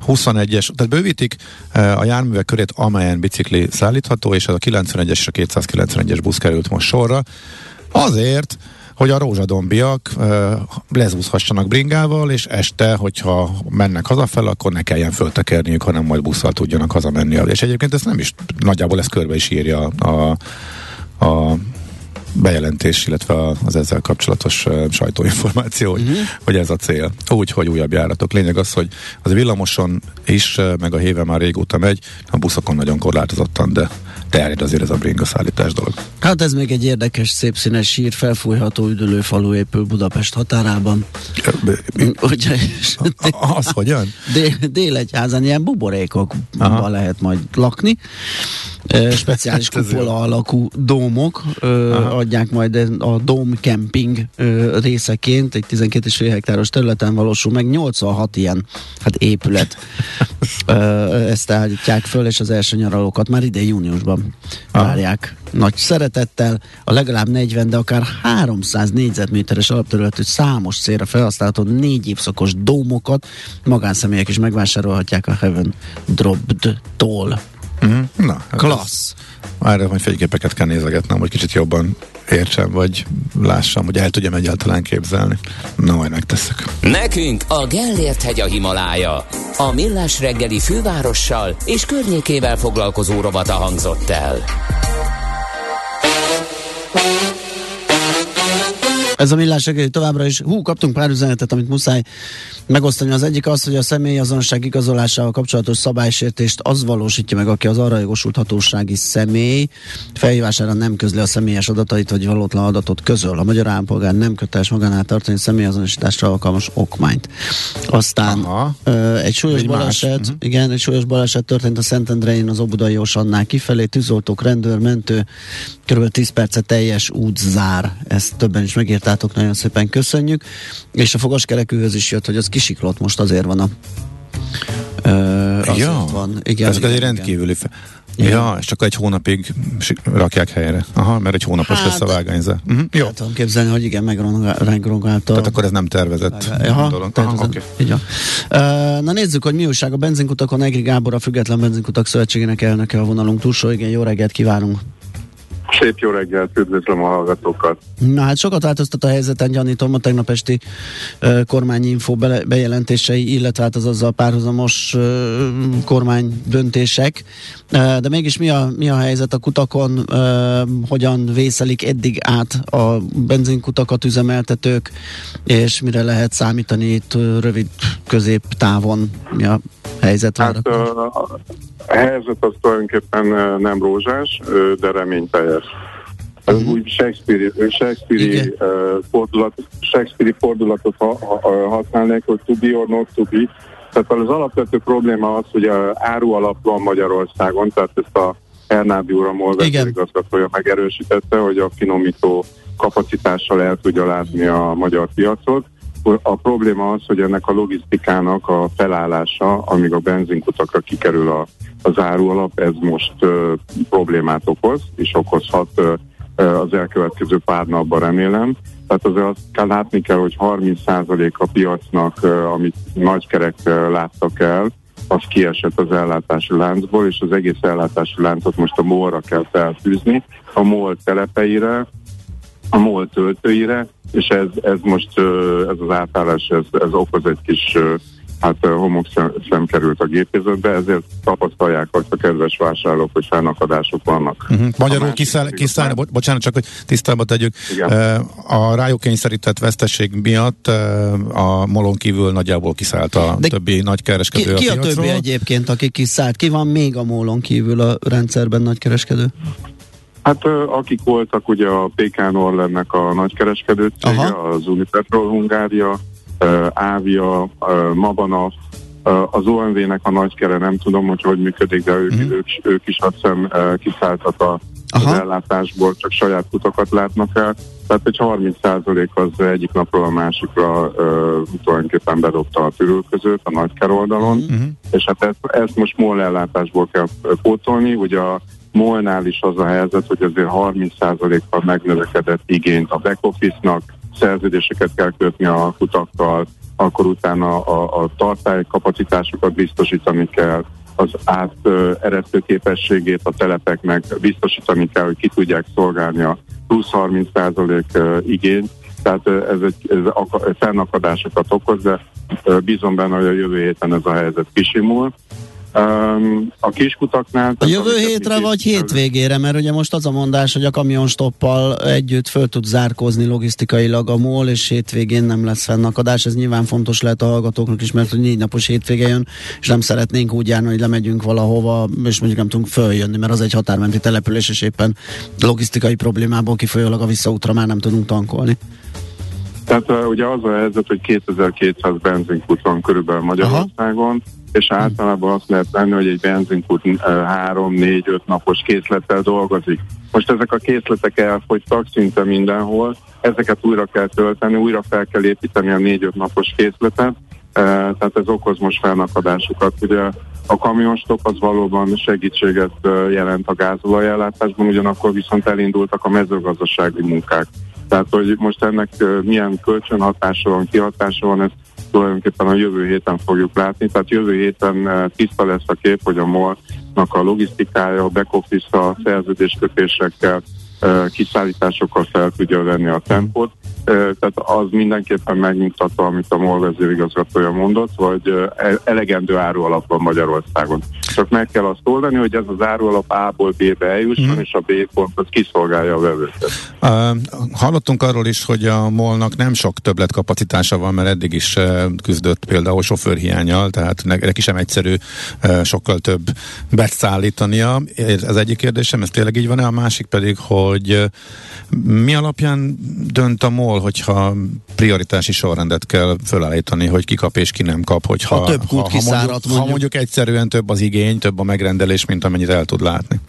S5: 21-es, tehát bővítik eh, a járművek körét, amelyen bicikli szállítható, és ez a 91-es és a 291-es busz került most sorra. Azért, hogy a rózsadombiak uh, lezúzhassanak bringával, és este, hogyha mennek hazafel, akkor ne kelljen föltekerniük, hanem majd busszal tudjanak hazamenni. És egyébként ezt nem is, nagyjából ezt körbe is írja a, a bejelentés, illetve az ezzel kapcsolatos sajtóinformáció, hogy, uh-huh. hogy ez a cél. Úgy, hogy újabb járatok. Lényeg az, hogy az a villamoson is, meg a héve már régóta megy, a buszokon nagyon korlátozottan, de terjed azért ez a bringa szállítás dolog.
S4: Hát ez még egy érdekes, szép színes sír, felfújható üdülőfalu épül Budapest határában. Ugye,
S5: Az hogyan?
S4: dél, délegyházan ilyen buborékokban lehet majd lakni. Speciális
S5: Hát
S4: kupola alakú dómok ö, adják majd a Dome Camping ö, részeként, egy 12,5 hektáros területen valósul meg 86 ilyen hát épület. ö, ezt állítják föl, és az első nyaralókat már idén júniusban várják. Nagy szeretettel, a legalább 40, de akár 300 négyzetméteres alapterületű számos célra felhasználható négy évszakos dómokat magánszemélyek is megvásárolhatják a Heaven Dropped-tól.
S5: Mhm. Na, hát
S4: Klassz!
S5: ez- Erre majd fényképeket kell nézegetnem, hogy kicsit jobban értsem, vagy lássam, hogy el tudjam egyáltalán képzelni. Na, majd megteszek.
S1: Nekünk a Gellért hegy a Himalája. A Millás reggeli fővárossal és környékével foglalkozó rovata hangzott el.
S4: Ez a millás reggeli továbbra is. Hú, kaptunk pár üzenetet, amit muszáj megosztani. Az egyik az, hogy a személyazonosság igazolásával kapcsolatos szabálysértést az valósítja meg, aki az arra jogosult hatósági személy felhívására nem közli a személyes adatait, vagy valótlan adatot közöl. A magyar állampolgár nem köteles magánál tartani személyazonosításra alkalmas okmányt. Aztán
S5: Aha.
S4: ö, egy súlyos
S5: Egy más.
S4: baleset,
S5: Mhm.
S4: igen, egy súlyos baleset történt a Szentendrein az Obudai Osannál kifelé, tűzoltók, rendőr, mentő, kb. 10 perce teljes út zár. Ezt többen is megírtátok, nagyon szépen köszönjük. És a fogaskerekűhöz is jött, hogy az kisiklott most azért van a Ö, azért
S5: ja,
S4: van. Igen,
S5: ezek
S4: igen.
S5: rendkívüli fe...
S4: Igen.
S5: Ja, és csak egy hónapig rakják helyre. Aha, mert egy hónapos
S4: Hát-
S5: lesz a vágányzat. Uh-huh. Jó,
S4: El tudom képzelni, hogy igen, megrongálta.
S5: tehát akkor ez nem tervezett
S4: Aha,
S5: dolog.
S4: tehát
S5: Aha,
S4: így van. Ö, Na nézzük, hogy mi újság a benzinkutakon. Egri Gábor, a Független Benzinkutak Szövetségének elnöke a vonalunk túlsó. Igen, jó reggelt kívánunk.
S8: Szép jó reggelt, üdvözlöm a hallgatókat.
S4: Na hát sokat változtat a helyzeten, gyanítom a tegnap esti uh, kormányinfo bejelentései, illetve hát az azzal párhuzamos uh, kormány döntések. Uh, de mégis mi a, mi a helyzet a kutakon, hogyan vészelik eddig át a benzinkutakat üzemeltetők, és mire lehet számítani itt rövid középtávon, mi a helyzet
S8: Hát ö, a helyzet az tulajdonképpen nem rózsás, de reményteljes. Ez
S4: Mhm.
S8: úgy Shakespeare-i,
S4: Igen.
S8: ö, fordulat, Shakespeare-i fordulatot ha, ha, használnék, hogy to be or not to be. Tehát az alapvető probléma az, hogy a áru alap van Magyarországon, tehát ezt a Hernádi úr, a MOL igazgatója megerősítette, hogy a finomító kapacitással el tudja látni a magyar piacot. A probléma az, hogy ennek a logisztikának a felállása, amíg a benzinkutakra kikerül a, az árualap, ez most ö, problémát okoz, és okozhat ö, az elkövetkező pár napban remélem. Tehát azért azt kell látni kell, hogy 30% a piacnak, ö, amit nagykerek ö, láttak el, az kiesett az ellátási láncból, és az egész ellátási láncot most a MOL-ra kell felfűzni, a MOL telepeire, a MOL töltőire, és ez, ez most, ez az átállás, ez, ez okoz egy kis hát ö, homokszem szem került a gépézetbe, ezért tapasztalják azt a kedves vásárlók, hogy fennakadások vannak.
S5: Uh-huh. Magyarul kiszáll,
S8: a-
S5: bo- bocsánat, csak hogy tisztába tegyük.
S8: Igen.
S5: A rájuk kényszerített vesztesség miatt a molon kívül nagyjából kiszállt a
S4: De
S5: többi nagykereskedő
S4: Ki, ki a többi egyébként, aki kiszállt? Ki van még a mólon kívül a rendszerben nagykereskedő?
S8: Hát akik voltak ugye a PK Orlennek a nagykereskedő cége,
S4: Aha.
S8: az Unipetrol Hungária, Ávia, ö, Mabana, ö, az OMV-nek a nagykere nem tudom, hogy hogy működik, de ők,
S5: Mhm.
S8: ők, ők is azt hiszem kiszálltak a, az
S4: Aha.
S8: ellátásból, csak saját kutakat látnak el. Tehát egy 30% az egyik napról a másikra ö, tulajdonképpen bedobta a tűrőközőt a nagyker oldalon
S5: Uh-huh.
S8: és hát ezt, ezt most MOL ellátásból kell pótolni. Ugye a MOL-nál is az a helyzet, hogy azért 30%-kal megnövekedett igényt a back office-nak, szerződéseket kell kötni a kutakkal, akkor utána a, a tartálykapacitásokat biztosítani kell, az át ö, eresztő képességét a telepeknek biztosítani kell, hogy ki tudják szolgálni a plusz 30% ö, igényt. Tehát ez egy ez aka- fennakadásokat okoz, de bízom benne, hogy a jövő héten ez a helyzet kisimul. A kiskutaknál...
S4: A jövő hétre vagy hétvégére, mert ugye most az a mondás, hogy a kamionstoppal együtt föl tud zárkózni logisztikailag a MOL, és hétvégén nem lesz fennakadás. Ez nyilván fontos lehet a hallgatóknak is, mert hogy négy napos hétvége jön, és nem szeretnénk úgy járni, hogy lemegyünk valahova, és mondjuk nem tudunk följönni, mert az egy határmenti település, és éppen logisztikai problémából kifolyólag a visszaútra már nem tudunk tankolni.
S8: Tehát uh, ugye az a helyzet, hogy 2200 benzinkút van körülbelül Magyarországon, Aha. és általában azt lehet venni, hogy egy benzinkút 3-4-5 napos készlettel dolgozik. Most ezek a készletek elfogytak szinte mindenhol, ezeket újra kell tölteni, újra fel kell építeni a 4-5 napos készletet, tehát ez okoz most felnakadásokat. Ugye a kamionstop az valóban segítséget jelent a gázolajellátásban, ugyanakkor viszont elindultak a mezőgazdasági munkák. Tehát, hogy most ennek milyen kölcsönhatása van, kihatása van, ezt tulajdonképpen a jövő héten fogjuk látni. Tehát jövő héten tiszta lesz a kép, hogy a MOL-nak a logisztikája, a back office a szerződéskötésekkel, kiszállításokkal fel tudja venni a tempót. Tehát az mindenképpen megmutatva, amit a MOL vezérigazgatója mondott, hogy elegendő árualap van Magyarországon. Csak meg kell azt oldani, hogy ez az árualap A-ból B-be eljusson, mm. és a B pont az kiszolgálja a vevőket. Uh,
S5: hallottunk arról is, hogy a MOL-nak nem sok többletkapacitása van, mert eddig is küzdött például sofőrhiányjal, tehát neki sem egyszerű sokkal több beszállítania. Ez egyik kérdésem, ez tényleg így van-e? A másik pedig, hogy mi alapján dönt a MOL, hogyha prioritási sorrendet kell fölállítani, hogy ki kap és ki nem kap, hogyha
S4: ha több kút
S5: ha, ha, mondjuk, mondjuk. ha mondjuk egyszerűen több az igény, több a megrendelés, mint amennyit el tud látni.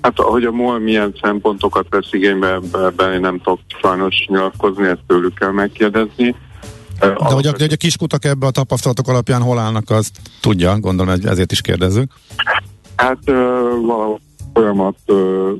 S8: Hát, hogy a MOL milyen szempontokat vesz igénybe, ebben én nem tudok sajnos nyilatkozni, ezt tőlük kell megkérdezni.
S5: De hogy a, hogy a kiskutak ebbe a tapasztalatok alapján hol állnak, azt tudja, gondolom ezért is kérdezzük.
S8: Hát uh, valahol folyamat,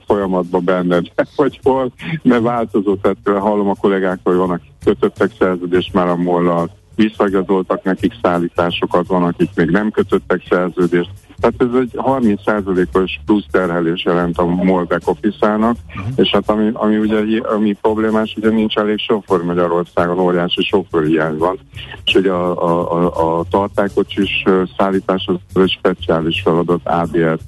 S8: folyamatban benned, vagy hol, mert változó, tehát hallom a kollégáktól, hogy vannak kötöttek szerződést már a mollal, visszagazoltak nekik szállításokat, van, akik még nem kötöttek szerződést. Tehát ez egy 30%-os plusz terhelés jelent a MOL back office-ának, uh-huh. és hát ami, ami ugye ami problémás, ugye nincs elég sofőr Magyarországon, óriási sofőrhiány van, és ugye a, a, a, a tartálykocsis szállítás az egy speciális feladat ABS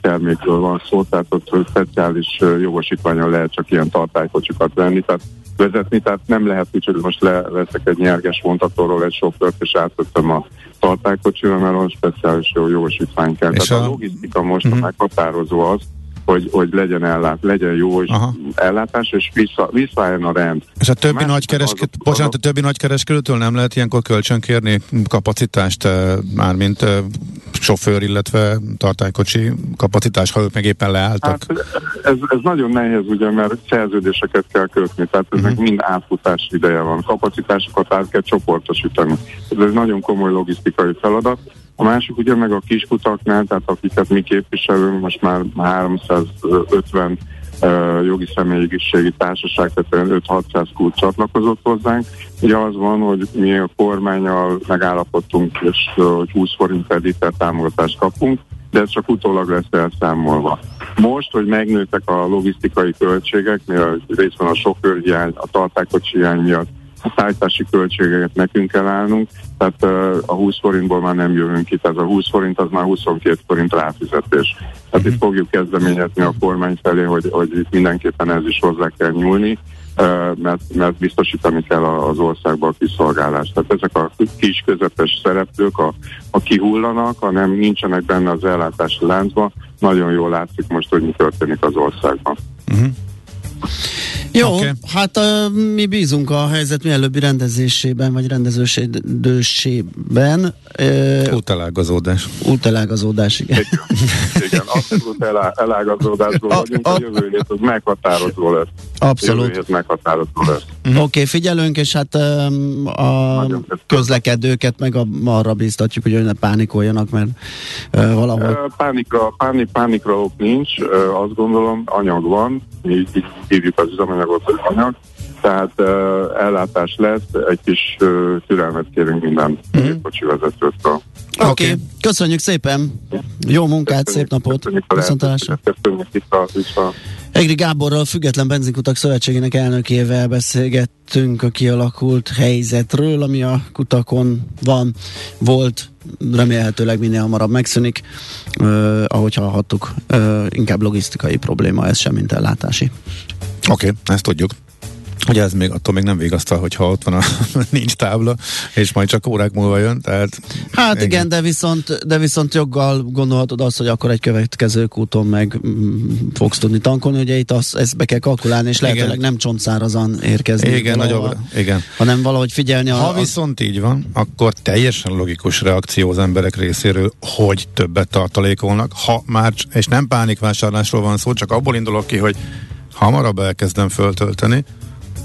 S8: termékről van szó, tehát ott speciális jogosítványon lehet csak ilyen tartálykocsikat venni, tehát vezetni, tehát nem lehet úgy, hogy most leveszek egy nyerges vontatóról egy sofőrt, és átvettem a tartálykocsira, mert olyan speciális jogosítvány kell. És tehát a, a logisztika most uh-huh. meghatározó az, hogy, hogy legyen ellát, legyen jó és ellátás, és vissza, visszaálljon a rend.
S5: És a többi nagy kereskedő, bocsánat, a többi nagykereskedőtől nem lehet ilyenkor kölcsön kérni kapacitást, eh, mármint eh, sofőr, illetve tartálykocsi kapacitás, ha ők meg éppen leálltak? Hát
S8: ez, ez nagyon nehéz, ugye, mert szerződéseket kell kötni, tehát ezek uh-huh. mind átfutás ideje van. Kapacitásokat át kell csoportosítani. Ez egy nagyon komoly logisztikai feladat. A másik ugye meg a kiskutaknál, tehát akiket mi képviselünk, most már 350 uh, jogi személyiségi társaság, tehát 5-600 kult csatlakozott hozzánk. Ugye az van, hogy mi a kormányal megállapodtunk, és uh, hogy 20 forint per támogatást kapunk, de ez csak utólag lesz elszámolva. Most, hogy megnőttek a logisztikai költségek, mivel részben a sofőrhiány, a tartákocsi hiány miatt a szállítási költségeket nekünk kell állnunk, tehát a 20 forintból már nem jövünk ki, tehát a 20 forint az már 22 forint ráfizetés. Tehát itt mhm. fogjuk kezdeményezni a kormány felé, hogy, hogy itt mindenképpen ez is hozzá kell nyúlni, mert, mert biztosítani kell az országban a kiszolgálást. Tehát ezek a kis közepes szereplők, a, a kihullanak, hanem nincsenek benne az ellátási láncban, nagyon jól látszik most, hogy mi történik az országban. Uh-huh.
S4: Jó, okay. hát uh, mi bízunk a helyzet mielőbbi rendezésében, vagy rendezősében.
S5: Uh, Útelágazódás.
S4: Útelágazódás, igen.
S8: Igen, igen abszolút elá, elágazódásból vagyunk, a, a, a jövő hét az meghatározó lesz.
S4: Abszolút. Jövő
S8: hét meghatározó lesz.
S4: Mm. Oké, okay, figyelünk, és hát um, a közlekedőket meg a, arra bíztatjuk, hogy ne pánikoljanak, mert uh, valahol... Uh,
S8: pánikra, pánik, pánikra ok nincs, uh, azt gondolom, anyag van, így, így hívjuk az hogy anyag, tehát uh, ellátás lesz, egy kis uh, türelmet kérünk minden mm-hmm. kocsi vezetőtől.
S4: Oké, okay. okay. köszönjük szépen, jó munkát, köszönjük, szép napot,
S8: viszontalásra. Köszönjük vissza, vissza.
S4: Egri Gáborral, Független Benzinkutak Szövetségének elnökével beszélgettünk a kialakult helyzetről, ami a kutakon van, volt, remélhetőleg minél hamarabb megszűnik. Uh, ahogy hallhattuk, uh, inkább logisztikai probléma ez sem, mint ellátási.
S5: Oké, okay, ezt tudjuk. Ugye ez még attól még nem vigasztal, hogyha ott van a nincs tábla, és majd csak órák múlva jön, tehát...
S4: Hát igen, igen de, viszont, de viszont joggal gondolhatod azt, hogy akkor egy következő úton meg mm, fogsz tudni tankolni, ugye itt azt, ezt be kell kalkulálni, és lehetőleg nem csontszárazan érkezni.
S5: Igen, nagyobb, igen.
S4: Hanem valahogy figyelni. A,
S5: ha viszont így van, akkor teljesen logikus reakció az emberek részéről, hogy többet tartalékolnak, ha már, és nem pánikvásárlásról van szó, csak abból indulok ki, hogy hamarabb elkezdem föltölteni,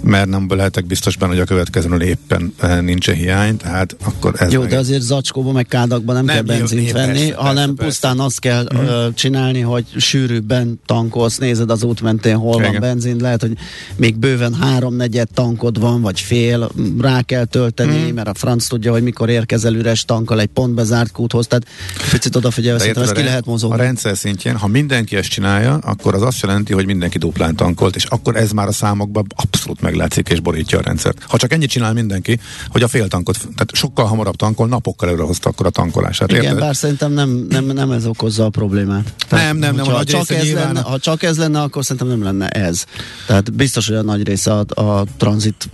S5: mert nem lehetek biztos benne, hogy a következőn éppen eh, nincsen hiány, tehát akkor ez
S4: Jó, meg... de azért zacskóban meg kádakban nem, nem kell benzint jó, venni, persze, hanem persze, pusztán persze. azt kell mm. uh, csinálni, hogy sűrűbben tankolsz, nézed az út mentén, hol Igen. van benzin, lehet, hogy még bőven háromnegyed tankod van, vagy fél, rá kell tölteni, mm. mert a franc tudja, hogy mikor érkezel üres tankkal egy pont bezárt kúthoz, tehát picit odafigyelsz, hogy ezt ki lehet mozogni.
S5: A rendszer szintjén, ha mindenki ezt csinálja, akkor az azt jelenti, hogy mindenki duplán tankolt, és akkor ez már a számokban abszolút meg meglátszik és borítja a rendszert. Ha csak ennyit csinál mindenki, hogy a fél tankot, tehát sokkal hamarabb tankol, napokkal előre hozta akkor a tankolását.
S4: Igen, érted? bár szerintem nem, nem, nem ez okozza a problémát.
S5: Tehát, nem, nem, nem.
S4: Ha csak, ez lenne, ha csak ez lenne, akkor szerintem nem lenne ez. Tehát biztos, hogy a nagy része a, a tranzit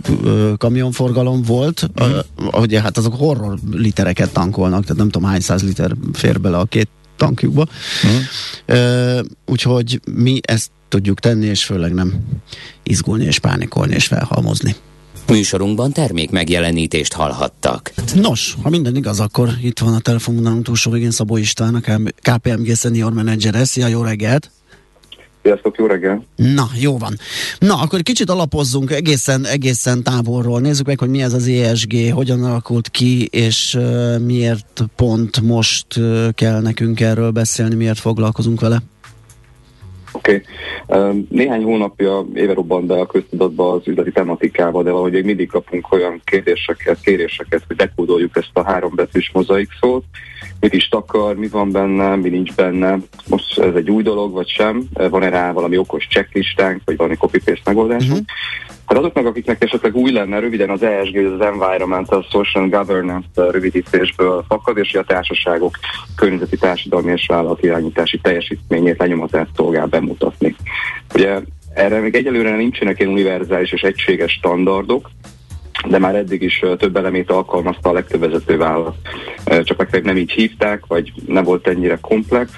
S4: kamionforgalom volt, mm. uh, ugye hát azok horror litereket tankolnak, tehát nem tudom hány száz liter fér bele a két tankjukba. Mm. Uh, úgyhogy mi ezt tudjuk tenni, és főleg nem izgulni és pánikolni és felhalmozni.
S1: Műsorunkban termék megjelenítést hallhattak.
S4: Nos, ha minden igaz, akkor itt van a telefonvonalunk túlsó végén Szabó István, a KPMG Senior Manager. Szia, jó reggelt!
S9: Sziasztok, jó reggel!
S4: Na, jó van. Na, akkor kicsit alapozzunk egészen, egészen távolról. Nézzük meg, hogy mi ez az ESG, hogyan alakult ki, és uh, miért pont most uh, kell nekünk erről beszélni, miért foglalkozunk vele.
S9: Oké. Okay. Néhány hónapja éve robbant be a köztudatba az üzleti tematikával, de valahogy még mindig kapunk olyan kérdéseket, kéréseket, hogy dekódoljuk ezt a három betűs mozaik szót. Mit is takar, mi van benne, mi nincs benne. Most ez egy új dolog, vagy sem? Van-e rá valami okos checklistánk, vagy valami copy-paste megoldásunk? Uh-huh. Hát azoknak, akiknek esetleg új lenne, röviden az ESG, az Environmental Social Governance rövidítésből fakad, és a társaságok környezeti társadalmi és vállalati irányítási teljesítményét lenyomatát szolgál bemutatni. Ugye erre még egyelőre nincsenek ilyen univerzális és egységes standardok, de már eddig is több elemét alkalmazta a legtöbb vezető vállalat. Csak meg nem így hívták, vagy nem volt ennyire komplex,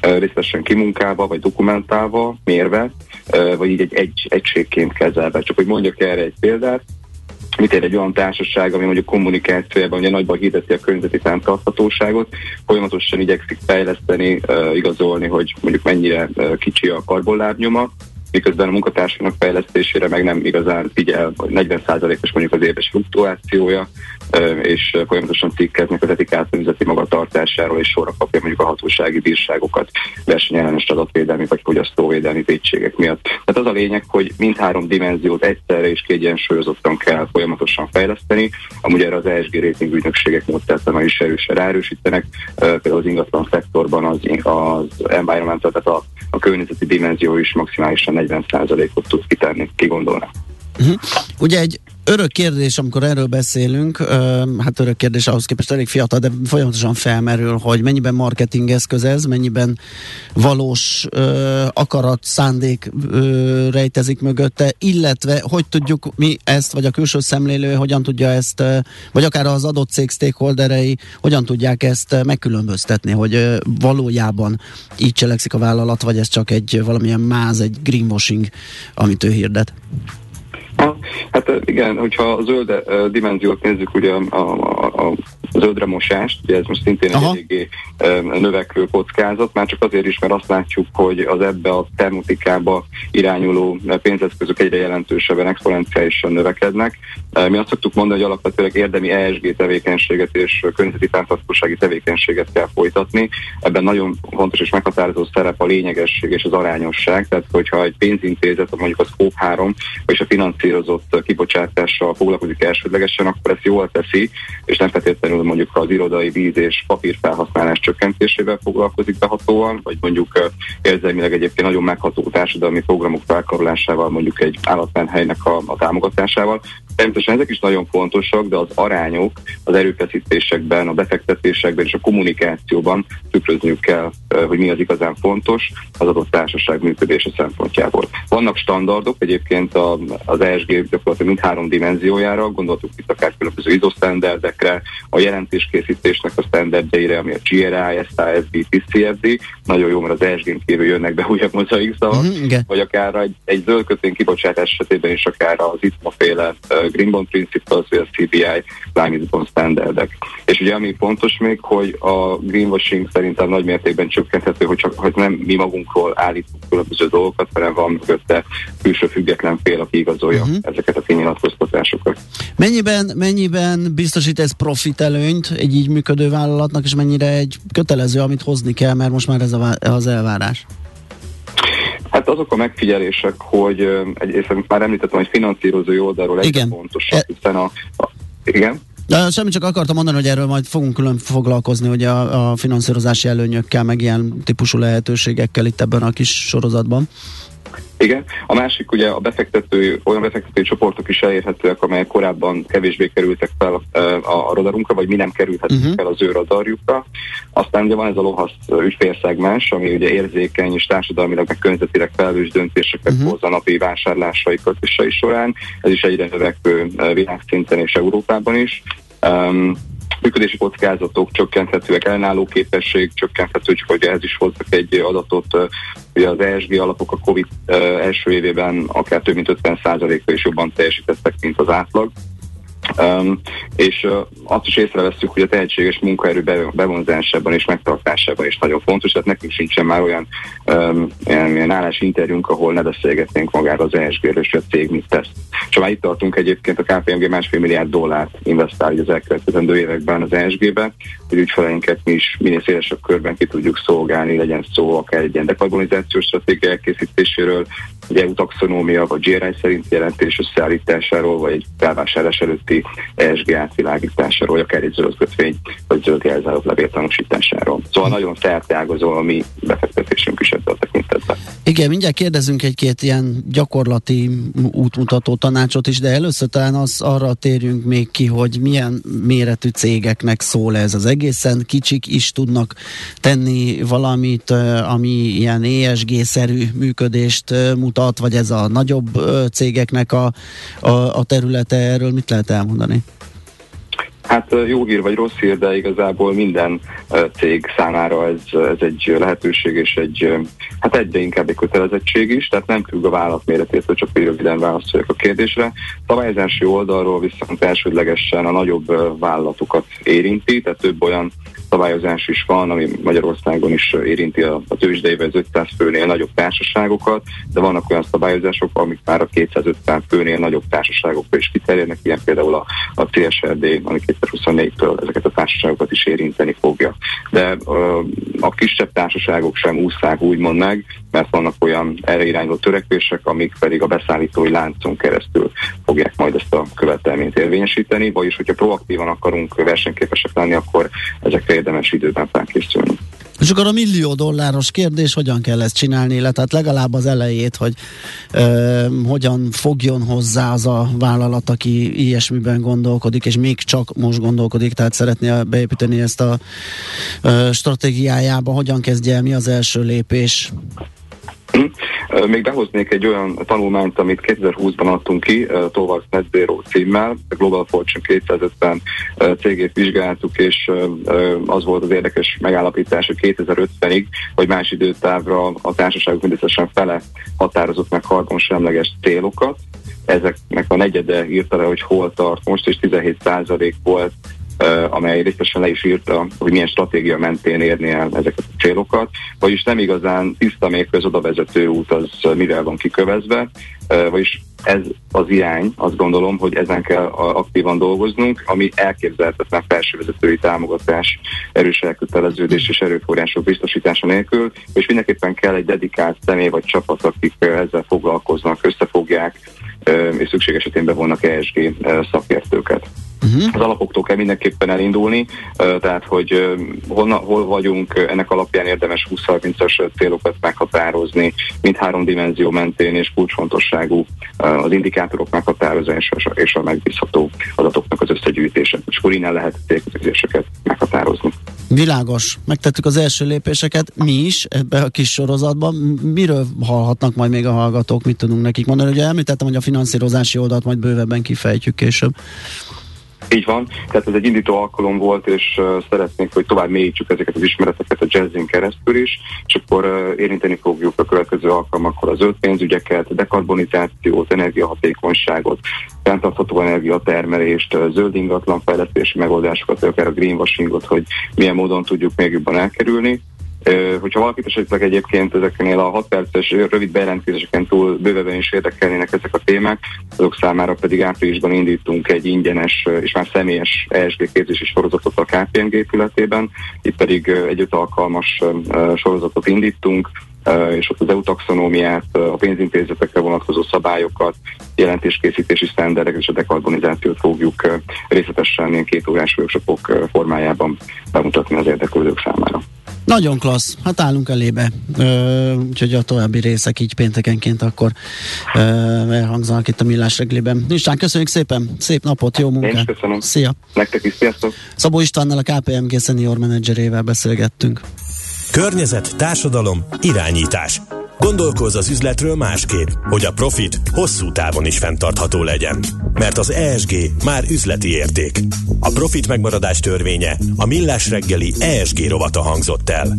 S9: részletesen kimunkálva, vagy dokumentálva, mérve, vagy így egy, egy egységként kezelve. Csak hogy mondjak erre egy példát, mit egy olyan társaság, ami mondjuk kommunikációjában ugye nagyban hirdeti a környezeti fenntarthatóságot, folyamatosan igyekszik fejleszteni, igazolni, hogy mondjuk mennyire kicsi a karbonlábnyoma, miközben a munkatársának fejlesztésére meg nem igazán figyel, vagy 40%-os mondjuk az éves fluktuációja, és folyamatosan cikkeznek az etikát nemzeti magatartásáról, és sorra kapja mondjuk a hatósági bírságokat versenyellenes adatvédelmi vagy fogyasztóvédelmi védségek miatt. Tehát az a lényeg, hogy mindhárom dimenziót egyszerre és kiegyensúlyozottan kell folyamatosan fejleszteni. Amúgy erre az ESG rating ügynökségek módszertana is erősen ráerősítenek. Például az ingatlan szektorban az, az environmental, tehát a, a környezeti dimenzió is maximálisan 40%-ot tud kitenni, ki gondolná.
S4: Uh-huh. Ugye egy örök kérdés, amikor erről beszélünk, hát örök kérdés ahhoz képest elég fiatal, de folyamatosan felmerül, hogy mennyiben marketing eszköz ez, mennyiben valós akarat, szándék rejtezik mögötte, illetve hogy tudjuk mi ezt, vagy a külső szemlélő hogyan tudja ezt, vagy akár az adott cég stakeholderei hogyan tudják ezt megkülönböztetni, hogy valójában így cselekszik a vállalat, vagy ez csak egy valamilyen máz, egy greenwashing, amit ő hirdet.
S9: Hát igen, hogyha a zöld dimenziót nézzük, ugye a, a, a zöldre mosást, ugye ez most szintén egy eléggé növekvő kockázat, már csak azért is, mert azt látjuk, hogy az ebbe a termutikába irányuló pénzeszközök egyre jelentősebben exponenciálisan növekednek. Mi azt szoktuk mondani, hogy alapvetően érdemi ESG tevékenységet és környezeti fenntarthatósági tevékenységet kell folytatni. Ebben nagyon fontos és meghatározó szerep a lényegesség és az arányosság, tehát hogyha egy pénzintézet, mondjuk a Scope 3, és a finanszírozott kibocsátással foglalkozik elsődlegesen, akkor ezt jól teszi, és nem feltétlenül mondjuk az irodai víz és papírfelhasználás csökkentésével foglalkozik behatóan, vagy mondjuk érzelmileg egyébként nagyon megható társadalmi programok felkarolásával, mondjuk egy állatmenhelynek a, a támogatásával. Természetesen ezek is nagyon fontosak, de az arányok az erőfeszítésekben, a befektetésekben és a kommunikációban tükrözniük kell, hogy mi az igazán fontos az adott társaság működése szempontjából. Vannak standardok egyébként az ESG gyakorlatilag mind három dimenziójára, gondoltuk itt akár különböző ISO standardekre, a jelentéskészítésnek a standardjaire, ami a GRI, SASB, TCFD, nagyon jó, mert az ESG-n kívül jönnek be újabb mozaik szavak, mm-hmm, vagy akár egy, egy zöld kötvény kibocsátás esetében is akár az ITMA féle uh, Green Bond Principles, vagy a CBI Climate Bond Standardek. És ugye ami fontos még, hogy a greenwashing szerintem nagy mértékben csökkenthető, hogy csak hogy nem mi magunkról állítunk különböző dolgokat, hanem van mögötte külső független fél, aki igazolja uh-huh. ezeket a kinyilatkoztatásokat.
S4: Mennyiben, mennyiben biztosít ez profit előnyt egy így működő vállalatnak, és mennyire egy kötelező, amit hozni kell, mert most már ez a, az elvárás?
S9: Hát azok a megfigyelések, hogy egy, már említettem, hogy finanszírozói oldalról egy fontosak, e- hiszen a, a igen?
S4: De semmi csak akartam mondani, hogy erről majd fogunk külön foglalkozni, hogy a, a finanszírozási előnyökkel, meg ilyen típusú lehetőségekkel itt ebben a kis sorozatban.
S9: Igen. A másik ugye a befektető, olyan befektető csoportok is elérhetőek, amelyek korábban kevésbé kerültek fel a, a radarunkra, vagy mi nem kerülhetünk uh-huh. fel az ő radarjukra. Aztán ugye van ez a lohasz ügyfélszegmens, ami ugye érzékeny és társadalmilag meg környezetileg felelős döntéseket uh-huh. hoz a napi vásárlásai kötései során. Ez is egyre növekvő világszinten és Európában is. Um, működési kockázatok csökkenthetőek, ellenálló képesség csökkenthető, csak hogy ehhez is hozzak egy adatot, hogy az ESG alapok a COVID első évében akár több mint 50%-kal is jobban teljesítettek, mint az átlag. Um, és uh, azt is észreveszünk, hogy a tehetséges munkaerő bevonzásában és megtartásában is nagyon fontos, tehát nekünk sincsen már olyan um, ilyen, ilyen állásinterjúnk, ahol ne beszélgetnénk magára az ESG-ről, és a cég mit tesz. És már itt tartunk egyébként, a KPMG másfél milliárd dollárt investál az elkövetkezendő években az ESG-be, hogy ügyfeleinket mi is minél szélesebb körben ki tudjuk szolgálni, legyen szó akár egy ilyen dekarbonizációs stratégia elkészítéséről, egy EU taxonómia vagy GRI szerint jelentés összeállításáról, vagy egy felvásárlás előtti ESG átvilágításáról, vagy akár egy zöld kötvény, vagy zöld jelzálók levéltanúsításáról. Szóval nagyon szerteágazó a mi befektetésünk is ebben a tekintetben.
S4: Igen, mindjárt kérdezünk egy-két ilyen gyakorlati útmutató tanácsot is, de először talán az arra térjünk még ki, hogy milyen méretű cégeknek szól ez az egészen. Kicsik is tudnak tenni valamit, ami ilyen ESG-szerű működést mutat vagy ez a nagyobb cégeknek a, a, a területe, erről mit lehet elmondani?
S9: Hát jó hír vagy rossz hír, de igazából minden cég számára ez, ez egy lehetőség és egy, hát egyre inkább egy kötelezettség is, tehát nem függ a vállalat méretétől, csak hogy röviden válaszoljak a kérdésre. Szabályozási oldalról viszont elsődlegesen a nagyobb vállalatokat érinti, tehát több olyan szabályozás is van, ami Magyarországon is érinti a, a tőzsdeivel az 500 főnél nagyobb társaságokat, de vannak olyan szabályozások, amik már a 250 főnél nagyobb társaságokra is kiterjednek, ilyen például a, a CSRD, ami 2024-től ezeket a társaságokat is érinteni fogja. De uh, a kisebb társaságok sem úszák úgymond meg, mert vannak olyan erre irányuló törekvések, amik pedig a beszállítói láncon keresztül fogják majd ezt a követelményt érvényesíteni, vagyis hogyha proaktívan akarunk versenyképesek lenni, akkor ezekre érdemes időben felkészülni.
S4: És akkor a millió dolláros kérdés, hogyan kell ezt csinálni, illetve hát legalább az elejét, hogy ö, hogyan fogjon hozzá az a vállalat, aki ilyesmiben gondolkodik, és még csak most gondolkodik, tehát szeretné beépíteni ezt a ö, stratégiájába, hogyan kezdje mi az első lépés?
S9: Még behoznék egy olyan tanulmányt, amit 2020-ban adtunk ki, Towards Net Zero címmel, a Global Fortune 250 cégét vizsgáltuk, és az volt az érdekes megállapítás, hogy 2050-ig, vagy más időtávra a társaságok mindösszesen fele határozott meg karbonsemleges célokat, ezeknek a negyede írta le, hogy hol tart most, és 17% volt amely részesen le is írta, hogy milyen stratégia mentén érni el ezeket a célokat, vagyis nem igazán tiszta még az oda vezető út az mivel van kikövezve, vagyis ez az irány, azt gondolom, hogy ezen kell aktívan dolgoznunk, ami elképzelhetetlen felsővezetői támogatás, erős elköteleződés és erőforrások biztosítása nélkül, és mindenképpen kell egy dedikált személy vagy csapat, akik ezzel foglalkoznak, összefogják, és szükség esetén bevonnak ESG szakértőket. Uh-huh. Az alapoktól kell mindenképpen elindulni, tehát hogy hol, hol vagyunk, ennek alapján érdemes 20-30-as célokat meghatározni, mind három dimenzió mentén és kulcsfontosságú az indikátorok meghatározása és a megbízható adatoknak az összegyűjtése. És akkor innen lehet célkötőzéseket meghatározni.
S4: Világos. Megtettük az első lépéseket. Mi is ebbe a kis sorozatban. Miről hallhatnak majd még a hallgatók? Mit tudunk nekik mondani? Ugye említettem, hogy a finanszírozási oldalt majd bővebben kifejtjük később.
S9: Így van, tehát ez egy indító alkalom volt, és szeretnénk, hogy tovább mélyítsük ezeket az ismereteket a jazzin keresztül is, és akkor érinteni fogjuk a következő alkalmakkor az zöld pénzügyeket, dekarbonizációt, energiahatékonyságot, fenntartható energiatermelést, zöld ingatlan fejlesztési megoldásokat, akár a greenwashingot, hogy milyen módon tudjuk még jobban elkerülni Hogyha valakit esetleg egyébként ezeknél a 6 perces rövid bejelentkezéseken túl bővebben is érdekelnének ezek a témák, azok számára pedig áprilisban indítunk egy ingyenes és már személyes ESG képzési sorozatot a KPMG épületében. Itt pedig egy öt alkalmas sorozatot indítunk, és ott az EU taxonómiát, a pénzintézetekre vonatkozó szabályokat, jelentéskészítési sztendereket és a dekarbonizációt fogjuk részletesen két órás workshopok formájában bemutatni az érdeklődők számára.
S4: Nagyon klassz, hát állunk elébe, ö, úgyhogy a további részek így péntekenként akkor ö, elhangzanak itt a Millás reggeliben. István, köszönjük szépen, szép napot, jó munkát! Én
S9: köszönöm.
S4: Szia!
S9: Nektek is, sziasztok!
S4: Szabó Istvánnal a KPMG senior menedzserével beszélgettünk.
S10: Környezet, társadalom, irányítás. Gondolkozz az üzletről másképp, hogy a profit hosszú távon is fenntartható legyen. Mert az ESG már üzleti érték. A profit megmaradás törvénye a millás reggeli ESG rovata hangzott el.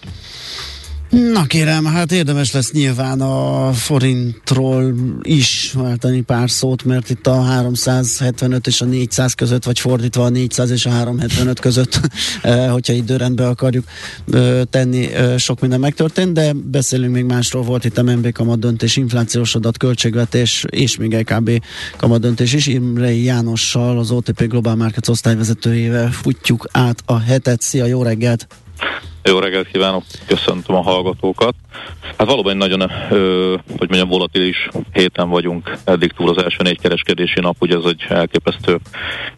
S4: Na kérem, hát érdemes lesz nyilván a forintról is váltani pár szót, mert itt a 375 és a 400 között, vagy fordítva a 400 és a 375 között, eh, hogyha időrendbe akarjuk eh, tenni, eh, sok minden megtörtént, de beszélünk még másról, volt itt a MNB kamadöntés, inflációs adat, költségvetés, és még LKB kamadöntés is. Imrei Jánossal, az OTP Global Markets osztályvezetőjével futjuk át a hetet. Szia, jó reggelt!
S11: Jó reggelt kívánok, köszöntöm a hallgatókat. Hát valóban egy nagyon, ö, hogy mondjam, volatilis héten vagyunk eddig túl az első négy kereskedési nap, ugye ez egy elképesztő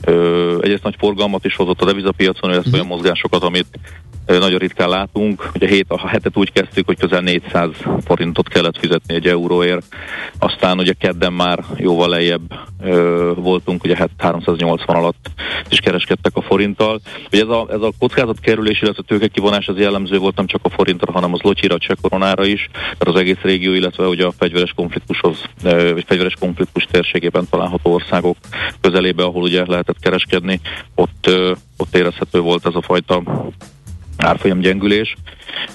S11: ö, egyrészt nagy forgalmat is hozott a devizapiacon, illetve olyan mozgásokat, amit ö, nagyon ritkán látunk. Ugye hét, a hetet úgy kezdtük, hogy közel 400 forintot kellett fizetni egy euróért, aztán ugye kedden már jóval lejjebb ö, voltunk, ugye 380 alatt is kereskedtek a forinttal. Ugye ez a, ez a kockázatkerülés, illetve tőkekivonás az jellemző volt nem csak a forintra, hanem az locsira, a koronára is, mert az egész régió, illetve ugye a fegyveres konfliktushoz, vagy fegyveres konfliktus térségében található országok közelébe, ahol ugye lehetett kereskedni, ott, ott érezhető volt ez a fajta árfolyam gyengülés.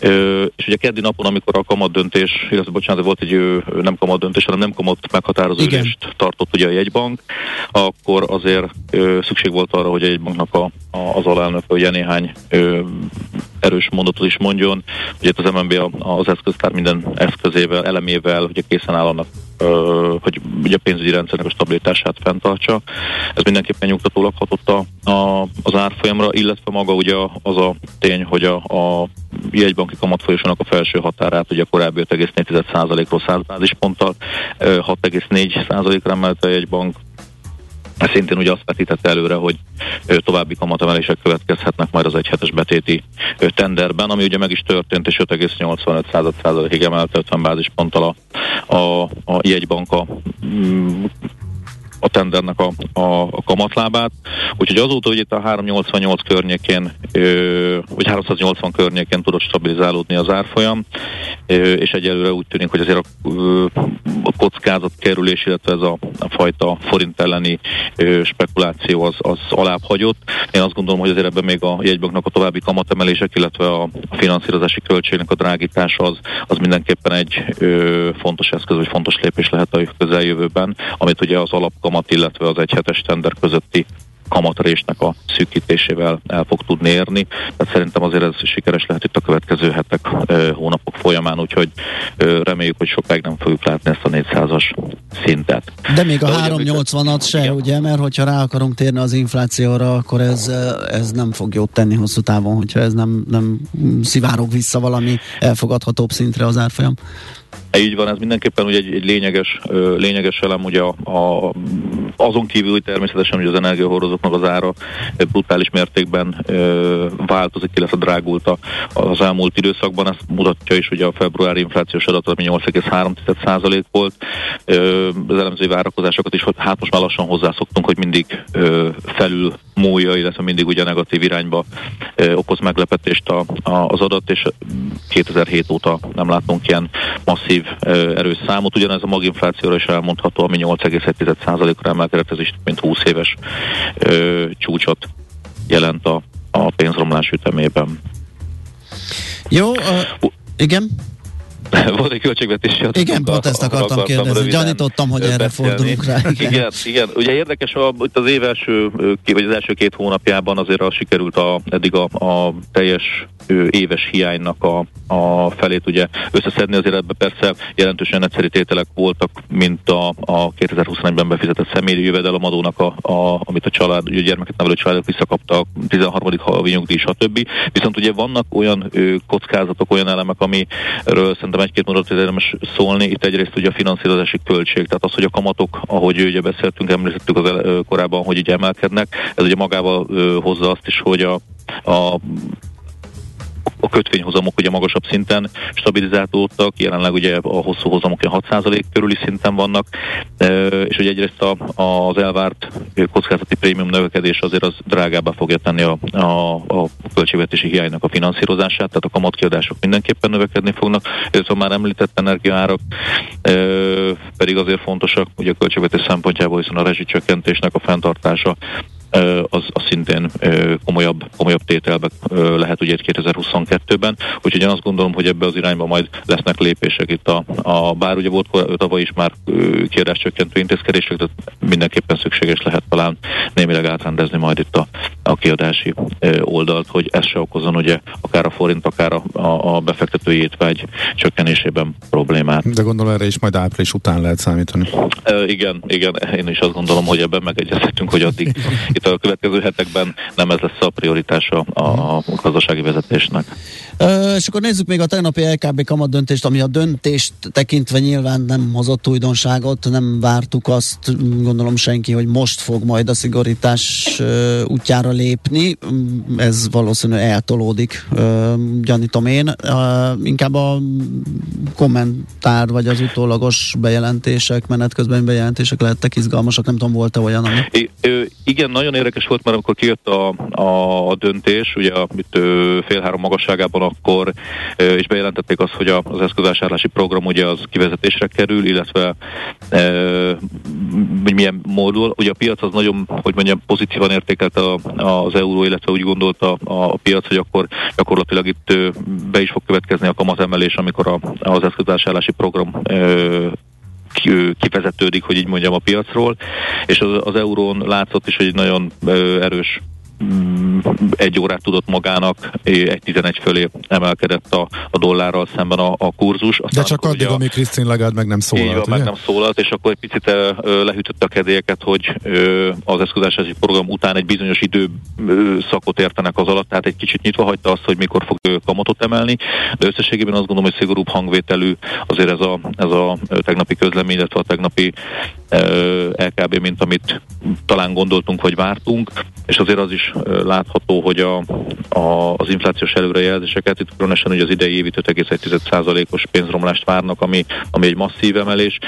S11: Ö, és ugye keddi napon, amikor a kamat döntés, illetve bocsánat, volt egy ő, nem kamat döntés, hanem nem kamat meghatározó ülést tartott ugye a jegybank, akkor azért ö, szükség volt arra, hogy a jegybanknak a, a, az alelnök ugye néhány ö, erős mondatot is mondjon. Ugye itt az MNB az eszköztár minden eszközével, elemével ugye készen áll annak, hogy ugye a pénzügyi rendszernek a stabilitását fenntartsa. Ez mindenképpen nyugtatólag hatott a, a, az árfolyamra, illetve maga ugye az a tény, hogy a, a jegybanki kamatfolyosának a felső határát ugye korábbi 5,4%-ról 100 bázisponttal 6,4%-ra emelte a jegybank, ez szintén ugye azt vetítette előre, hogy további kamatemelések következhetnek majd az egyhetes betéti tenderben, ami ugye meg is történt, és 5,85%-ig emelte 50 bázisponttal a, a, a jegybanka mm, a tendernek a, a, a kamatlábát. Úgyhogy azóta, hogy itt a 388 környékén, ö, vagy 380 környékén tudott stabilizálódni az árfolyam, ö, és egyelőre úgy tűnik, hogy azért a, ö, a kockázat kerülés, illetve ez a, a fajta forint elleni ö, spekuláció az, az alább hagyott. Én azt gondolom, hogy azért ebben még a jegybanknak a további kamatemelések, illetve a finanszírozási költségnek a drágítása az, az mindenképpen egy ö, fontos eszköz, vagy fontos lépés lehet a közeljövőben, amit ugye az alap kamat, illetve az egyhetes tender közötti kamatrésnek a szűkítésével el fog tudni érni. Tehát szerintem azért ez sikeres lehet itt a következő hetek, hónapok folyamán, úgyhogy reméljük, hogy sokáig nem fogjuk látni ezt a 400-as szintet.
S4: De még a 380-at se, igen. ugye, mert hogyha rá akarunk térni az inflációra, akkor ez, ez nem fog jót tenni hosszú távon, hogyha ez nem, nem szivárog vissza valami elfogadhatóbb szintre az árfolyam.
S11: Így van, ez mindenképpen ugye egy, egy lényeges, lényeges elem, ugye a, a, azon kívül hogy természetesen, hogy az energiahordozóknak az ára brutális mértékben ö, változik, illetve drágult az elmúlt időszakban. Ezt mutatja is ugye a februári inflációs adat, ami 8,3% volt. Ö, az elemzői várakozásokat is, hát most már lassan hozzászoktunk, hogy mindig ö, felül múlja, illetve mindig ugye negatív irányba okoz meglepetést a, a, az adat, és 2007 óta nem látunk ilyen masszív erős számot. Ugyanez a maginflációra is elmondható, ami 8,1%-ra emelkedett, ez is mint 20 éves ö, csúcsot jelent a, a pénzromlás ütemében.
S4: Jó, uh, igen.
S11: Volt egy költségvetési
S4: adatot. Igen, pont ezt akartam, akartam kérdezni. Gyanítottam, hogy erre fordulunk rá.
S11: Igen, igen. igen. Ugye érdekes, a, itt az év első, vagy az első két hónapjában azért a, sikerült a, eddig a, a teljes éves hiánynak a, a felét ugye összeszedni, azért ebben persze jelentősen egyszerű tételek voltak, mint a, a 2021-ben befizetett személyi jövedelemadónak, a, a, amit a család, ugye gyermeket nevelő családok visszakaptak, 13. havi nyugdíj, stb. Viszont ugye vannak olyan ö, kockázatok, olyan elemek, amiről szerintem egy-két mondatot érdemes szólni. Itt egyrészt ugye a finanszírozási költség, tehát az, hogy a kamatok, ahogy ugye beszéltünk, említettük az el, korábban, hogy ugye emelkednek, ez ugye magával ö, hozza azt is, hogy a, a a kötvényhozamok ugye magasabb szinten stabilizálódtak, jelenleg ugye a hosszú hozamok 6% körüli szinten vannak, és ugye egyrészt a, az elvárt kockázati prémium növekedés azért az drágábbá fogja tenni a, a, a költségvetési hiánynak a finanszírozását, tehát a kamatkiadások mindenképpen növekedni fognak, illetve már említett energiaárak pedig azért fontosak, ugye a költségvetés szempontjából, hiszen a rezsicsökkentésnek a fenntartása az, az szintén komolyabb, komolyabb tételbe lehet ugye 2022-ben. Úgyhogy én azt gondolom, hogy ebbe az irányba majd lesznek lépések itt a, a bár ugye volt tavaly is már kiadáscsökkentő intézkedések, de mindenképpen szükséges lehet talán némileg átrendezni majd itt a, a kiadási oldalt, hogy ez se okozon ugye akár a forint, akár a, a, a befektetői étvágy csökkenésében problémát.
S5: De gondolom erre is majd április után lehet számítani.
S11: E, igen, igen, én is azt gondolom, hogy ebben megegyezhetünk, hogy addig itt a következő hetekben nem ez lesz a prioritása a gazdasági vezetésnek.
S4: Ö, és akkor nézzük még a tegnapi LKB kamat döntést, ami a döntést tekintve nyilván nem hozott újdonságot, nem vártuk azt, gondolom senki, hogy most fog majd a szigorítás ö, útjára lépni. Ez valószínűleg eltolódik, ö, gyanítom én. Ö, inkább a kommentár, vagy az utólagos bejelentések, menet közben bejelentések lehettek izgalmasak, nem tudom, volt-e olyan, ami...
S11: I, ö, igen, nagyon érdekes volt, mert amikor kijött a, a, döntés, ugye itt fél három magasságában, akkor és bejelentették azt, hogy az eszközvásárlási program ugye az kivezetésre kerül, illetve e, hogy milyen módul. Ugye a piac az nagyon, hogy mondjam, pozitívan értékelte az euró, illetve úgy gondolta a, piac, hogy akkor gyakorlatilag itt be is fog következni a kamatemelés, amikor a, az eszközvásárlási program kivezetődik, hogy így mondjam a piacról, és az, az eurón látszott is, hogy egy nagyon erős egy órát tudott magának, egy 11 fölé emelkedett a, a dollárral szemben a, a kurzus.
S5: Aztán De csak addig, a, amíg Krisztin Lagarde meg nem szólalt,
S11: így meg nem szólalt, és akkor egy picit lehűtött a kedélyeket, hogy az eszközási program után egy bizonyos időszakot értenek az alatt, tehát egy kicsit nyitva hagyta azt, hogy mikor fog kamatot emelni, de összességében azt gondolom, hogy szigorúbb hangvételű azért ez a, ez a tegnapi közlemény, illetve a tegnapi LKB, mint amit talán gondoltunk, vagy vártunk, és azért az is látható, hogy a, a, az inflációs előrejelzéseket, itt különösen hogy az idei évi 5,1%-os pénzromlást várnak, ami, ami egy masszív emelés,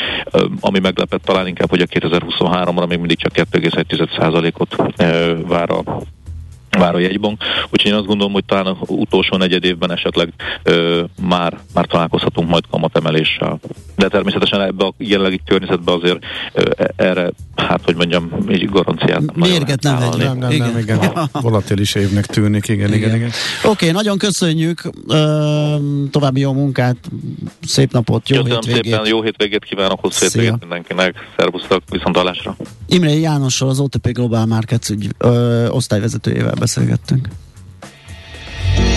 S11: ami meglepett talán inkább, hogy a 2023-ra még mindig csak 2,1%-ot vár a Várójegybank. Úgyhogy én azt gondolom, hogy talán a utolsó negyed évben esetleg ö, már, már találkozhatunk majd kamatemeléssel. De természetesen ebbe a jelenlegi környezetben azért ö, e- erre, hát hogy mondjam, így garanciát nem
S4: Mérget nem vegy.
S5: Nem, nem, nem,
S4: Igen.
S5: igen. Volatilis évnek tűnik, igen, igen, igen.
S4: Oké, okay, nagyon köszönjük. Ö, további jó munkát, szép napot, jó
S11: Köszönöm
S4: hétvégét.
S11: szépen, jó hétvégét kívánok, hosszú
S4: Szia.
S11: hétvégét mindenkinek. Szervusztok, viszont hallásra.
S4: Imre Jánossal, az OTP Global Markets ügy, ö, osztályvezetőjével beszélgettünk.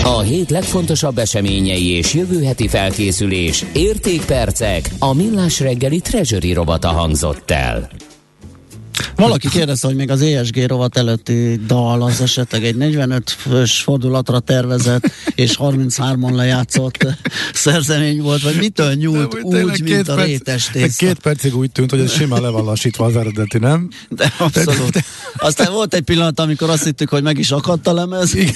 S1: A hét legfontosabb eseményei és jövő heti felkészülés, értékpercek, a millás reggeli treasury robata hangzott el.
S4: Valaki kérdezte, hogy még az ESG rovat előtti dal az esetleg egy 45 fős fordulatra tervezett és 33-on lejátszott szerzemény volt, vagy mitől nyúlt úgy, mint a rétes tészta.
S5: Két percig úgy tűnt, hogy ez simán le van lassítva az eredeti, nem?
S4: De abszolút. Aztán volt egy pillanat, amikor azt hittük, hogy meg is akadt a lemez.
S5: Igen.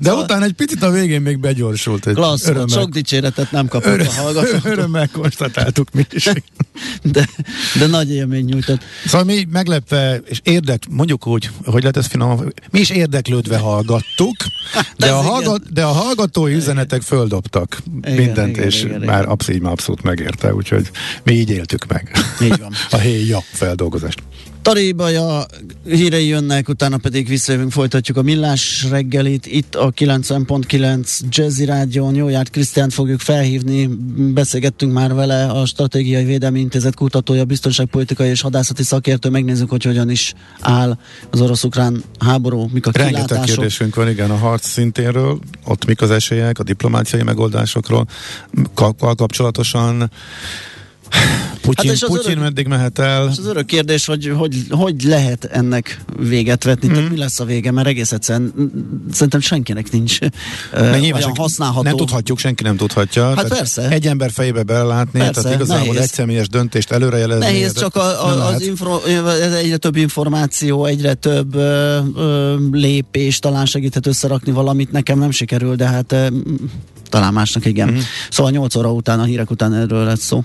S5: De szóval... utána egy picit a végén még begyorsult. Egy
S4: Klassz, volt, sok dicséretet nem kapott
S5: öröm,
S4: a hallgató.
S5: Örömmel konstatáltuk mi is.
S4: De, de nagy élmény nyújtott.
S5: Szóval mi meglepve, és érdek, mondjuk úgy, hogy lehet ez finom, mi is érdeklődve hallgattuk, de, a, hallgat, de a hallgatói üzenetek földobtak
S4: Igen,
S5: mindent,
S4: igen,
S5: és
S4: igen, igen.
S5: már absz- így már abszolút megérte, úgyhogy mi így éltük meg.
S4: Így van.
S5: A héja feldolgozást.
S4: Tarébaja hírei jönnek, utána pedig visszajövünk, folytatjuk a millás reggelit. Itt a 90.9 Jazzy Rádión Jó járt Krisztiánt fogjuk felhívni. Beszélgettünk már vele, a Stratégiai Védelmi Intézet kutatója, biztonságpolitikai és hadászati szakértő. Megnézzük, hogy hogyan is áll az orosz-ukrán háború, mik a
S5: Rengeteg
S4: kilátások.
S5: kérdésünk van, igen, a harc szintéről, ott mik az esélyek, a diplomáciai megoldásokról, kapcsolatosan Putyin,
S4: Hát és az
S5: Putyin
S4: örök-
S5: meddig mehet el?
S4: És az örök kérdés, hogy hogy, hogy lehet ennek véget vetni, mm. tehát mi lesz a vége, mert egész egyszerűen szerintem senkinek nincs uh, olyan
S5: senki-
S4: használható.
S5: Nem tudhatjuk, senki nem tudhatja.
S4: Hát persze.
S5: Egy ember fejébe belelátni,
S4: Persze,
S5: tehát igazából
S4: nehéz.
S5: egy személyes döntést előrejelezni.
S4: Nehéz csak a, a, az infro, ez egyre több információ, egyre több ö, ö, lépés, talán segíthet összerakni valamit, nekem nem sikerül, de hát ö, talán másnak igen.
S5: Mhm.
S4: Mm. Szóval 8 óra után, a hírek után erről lesz szó.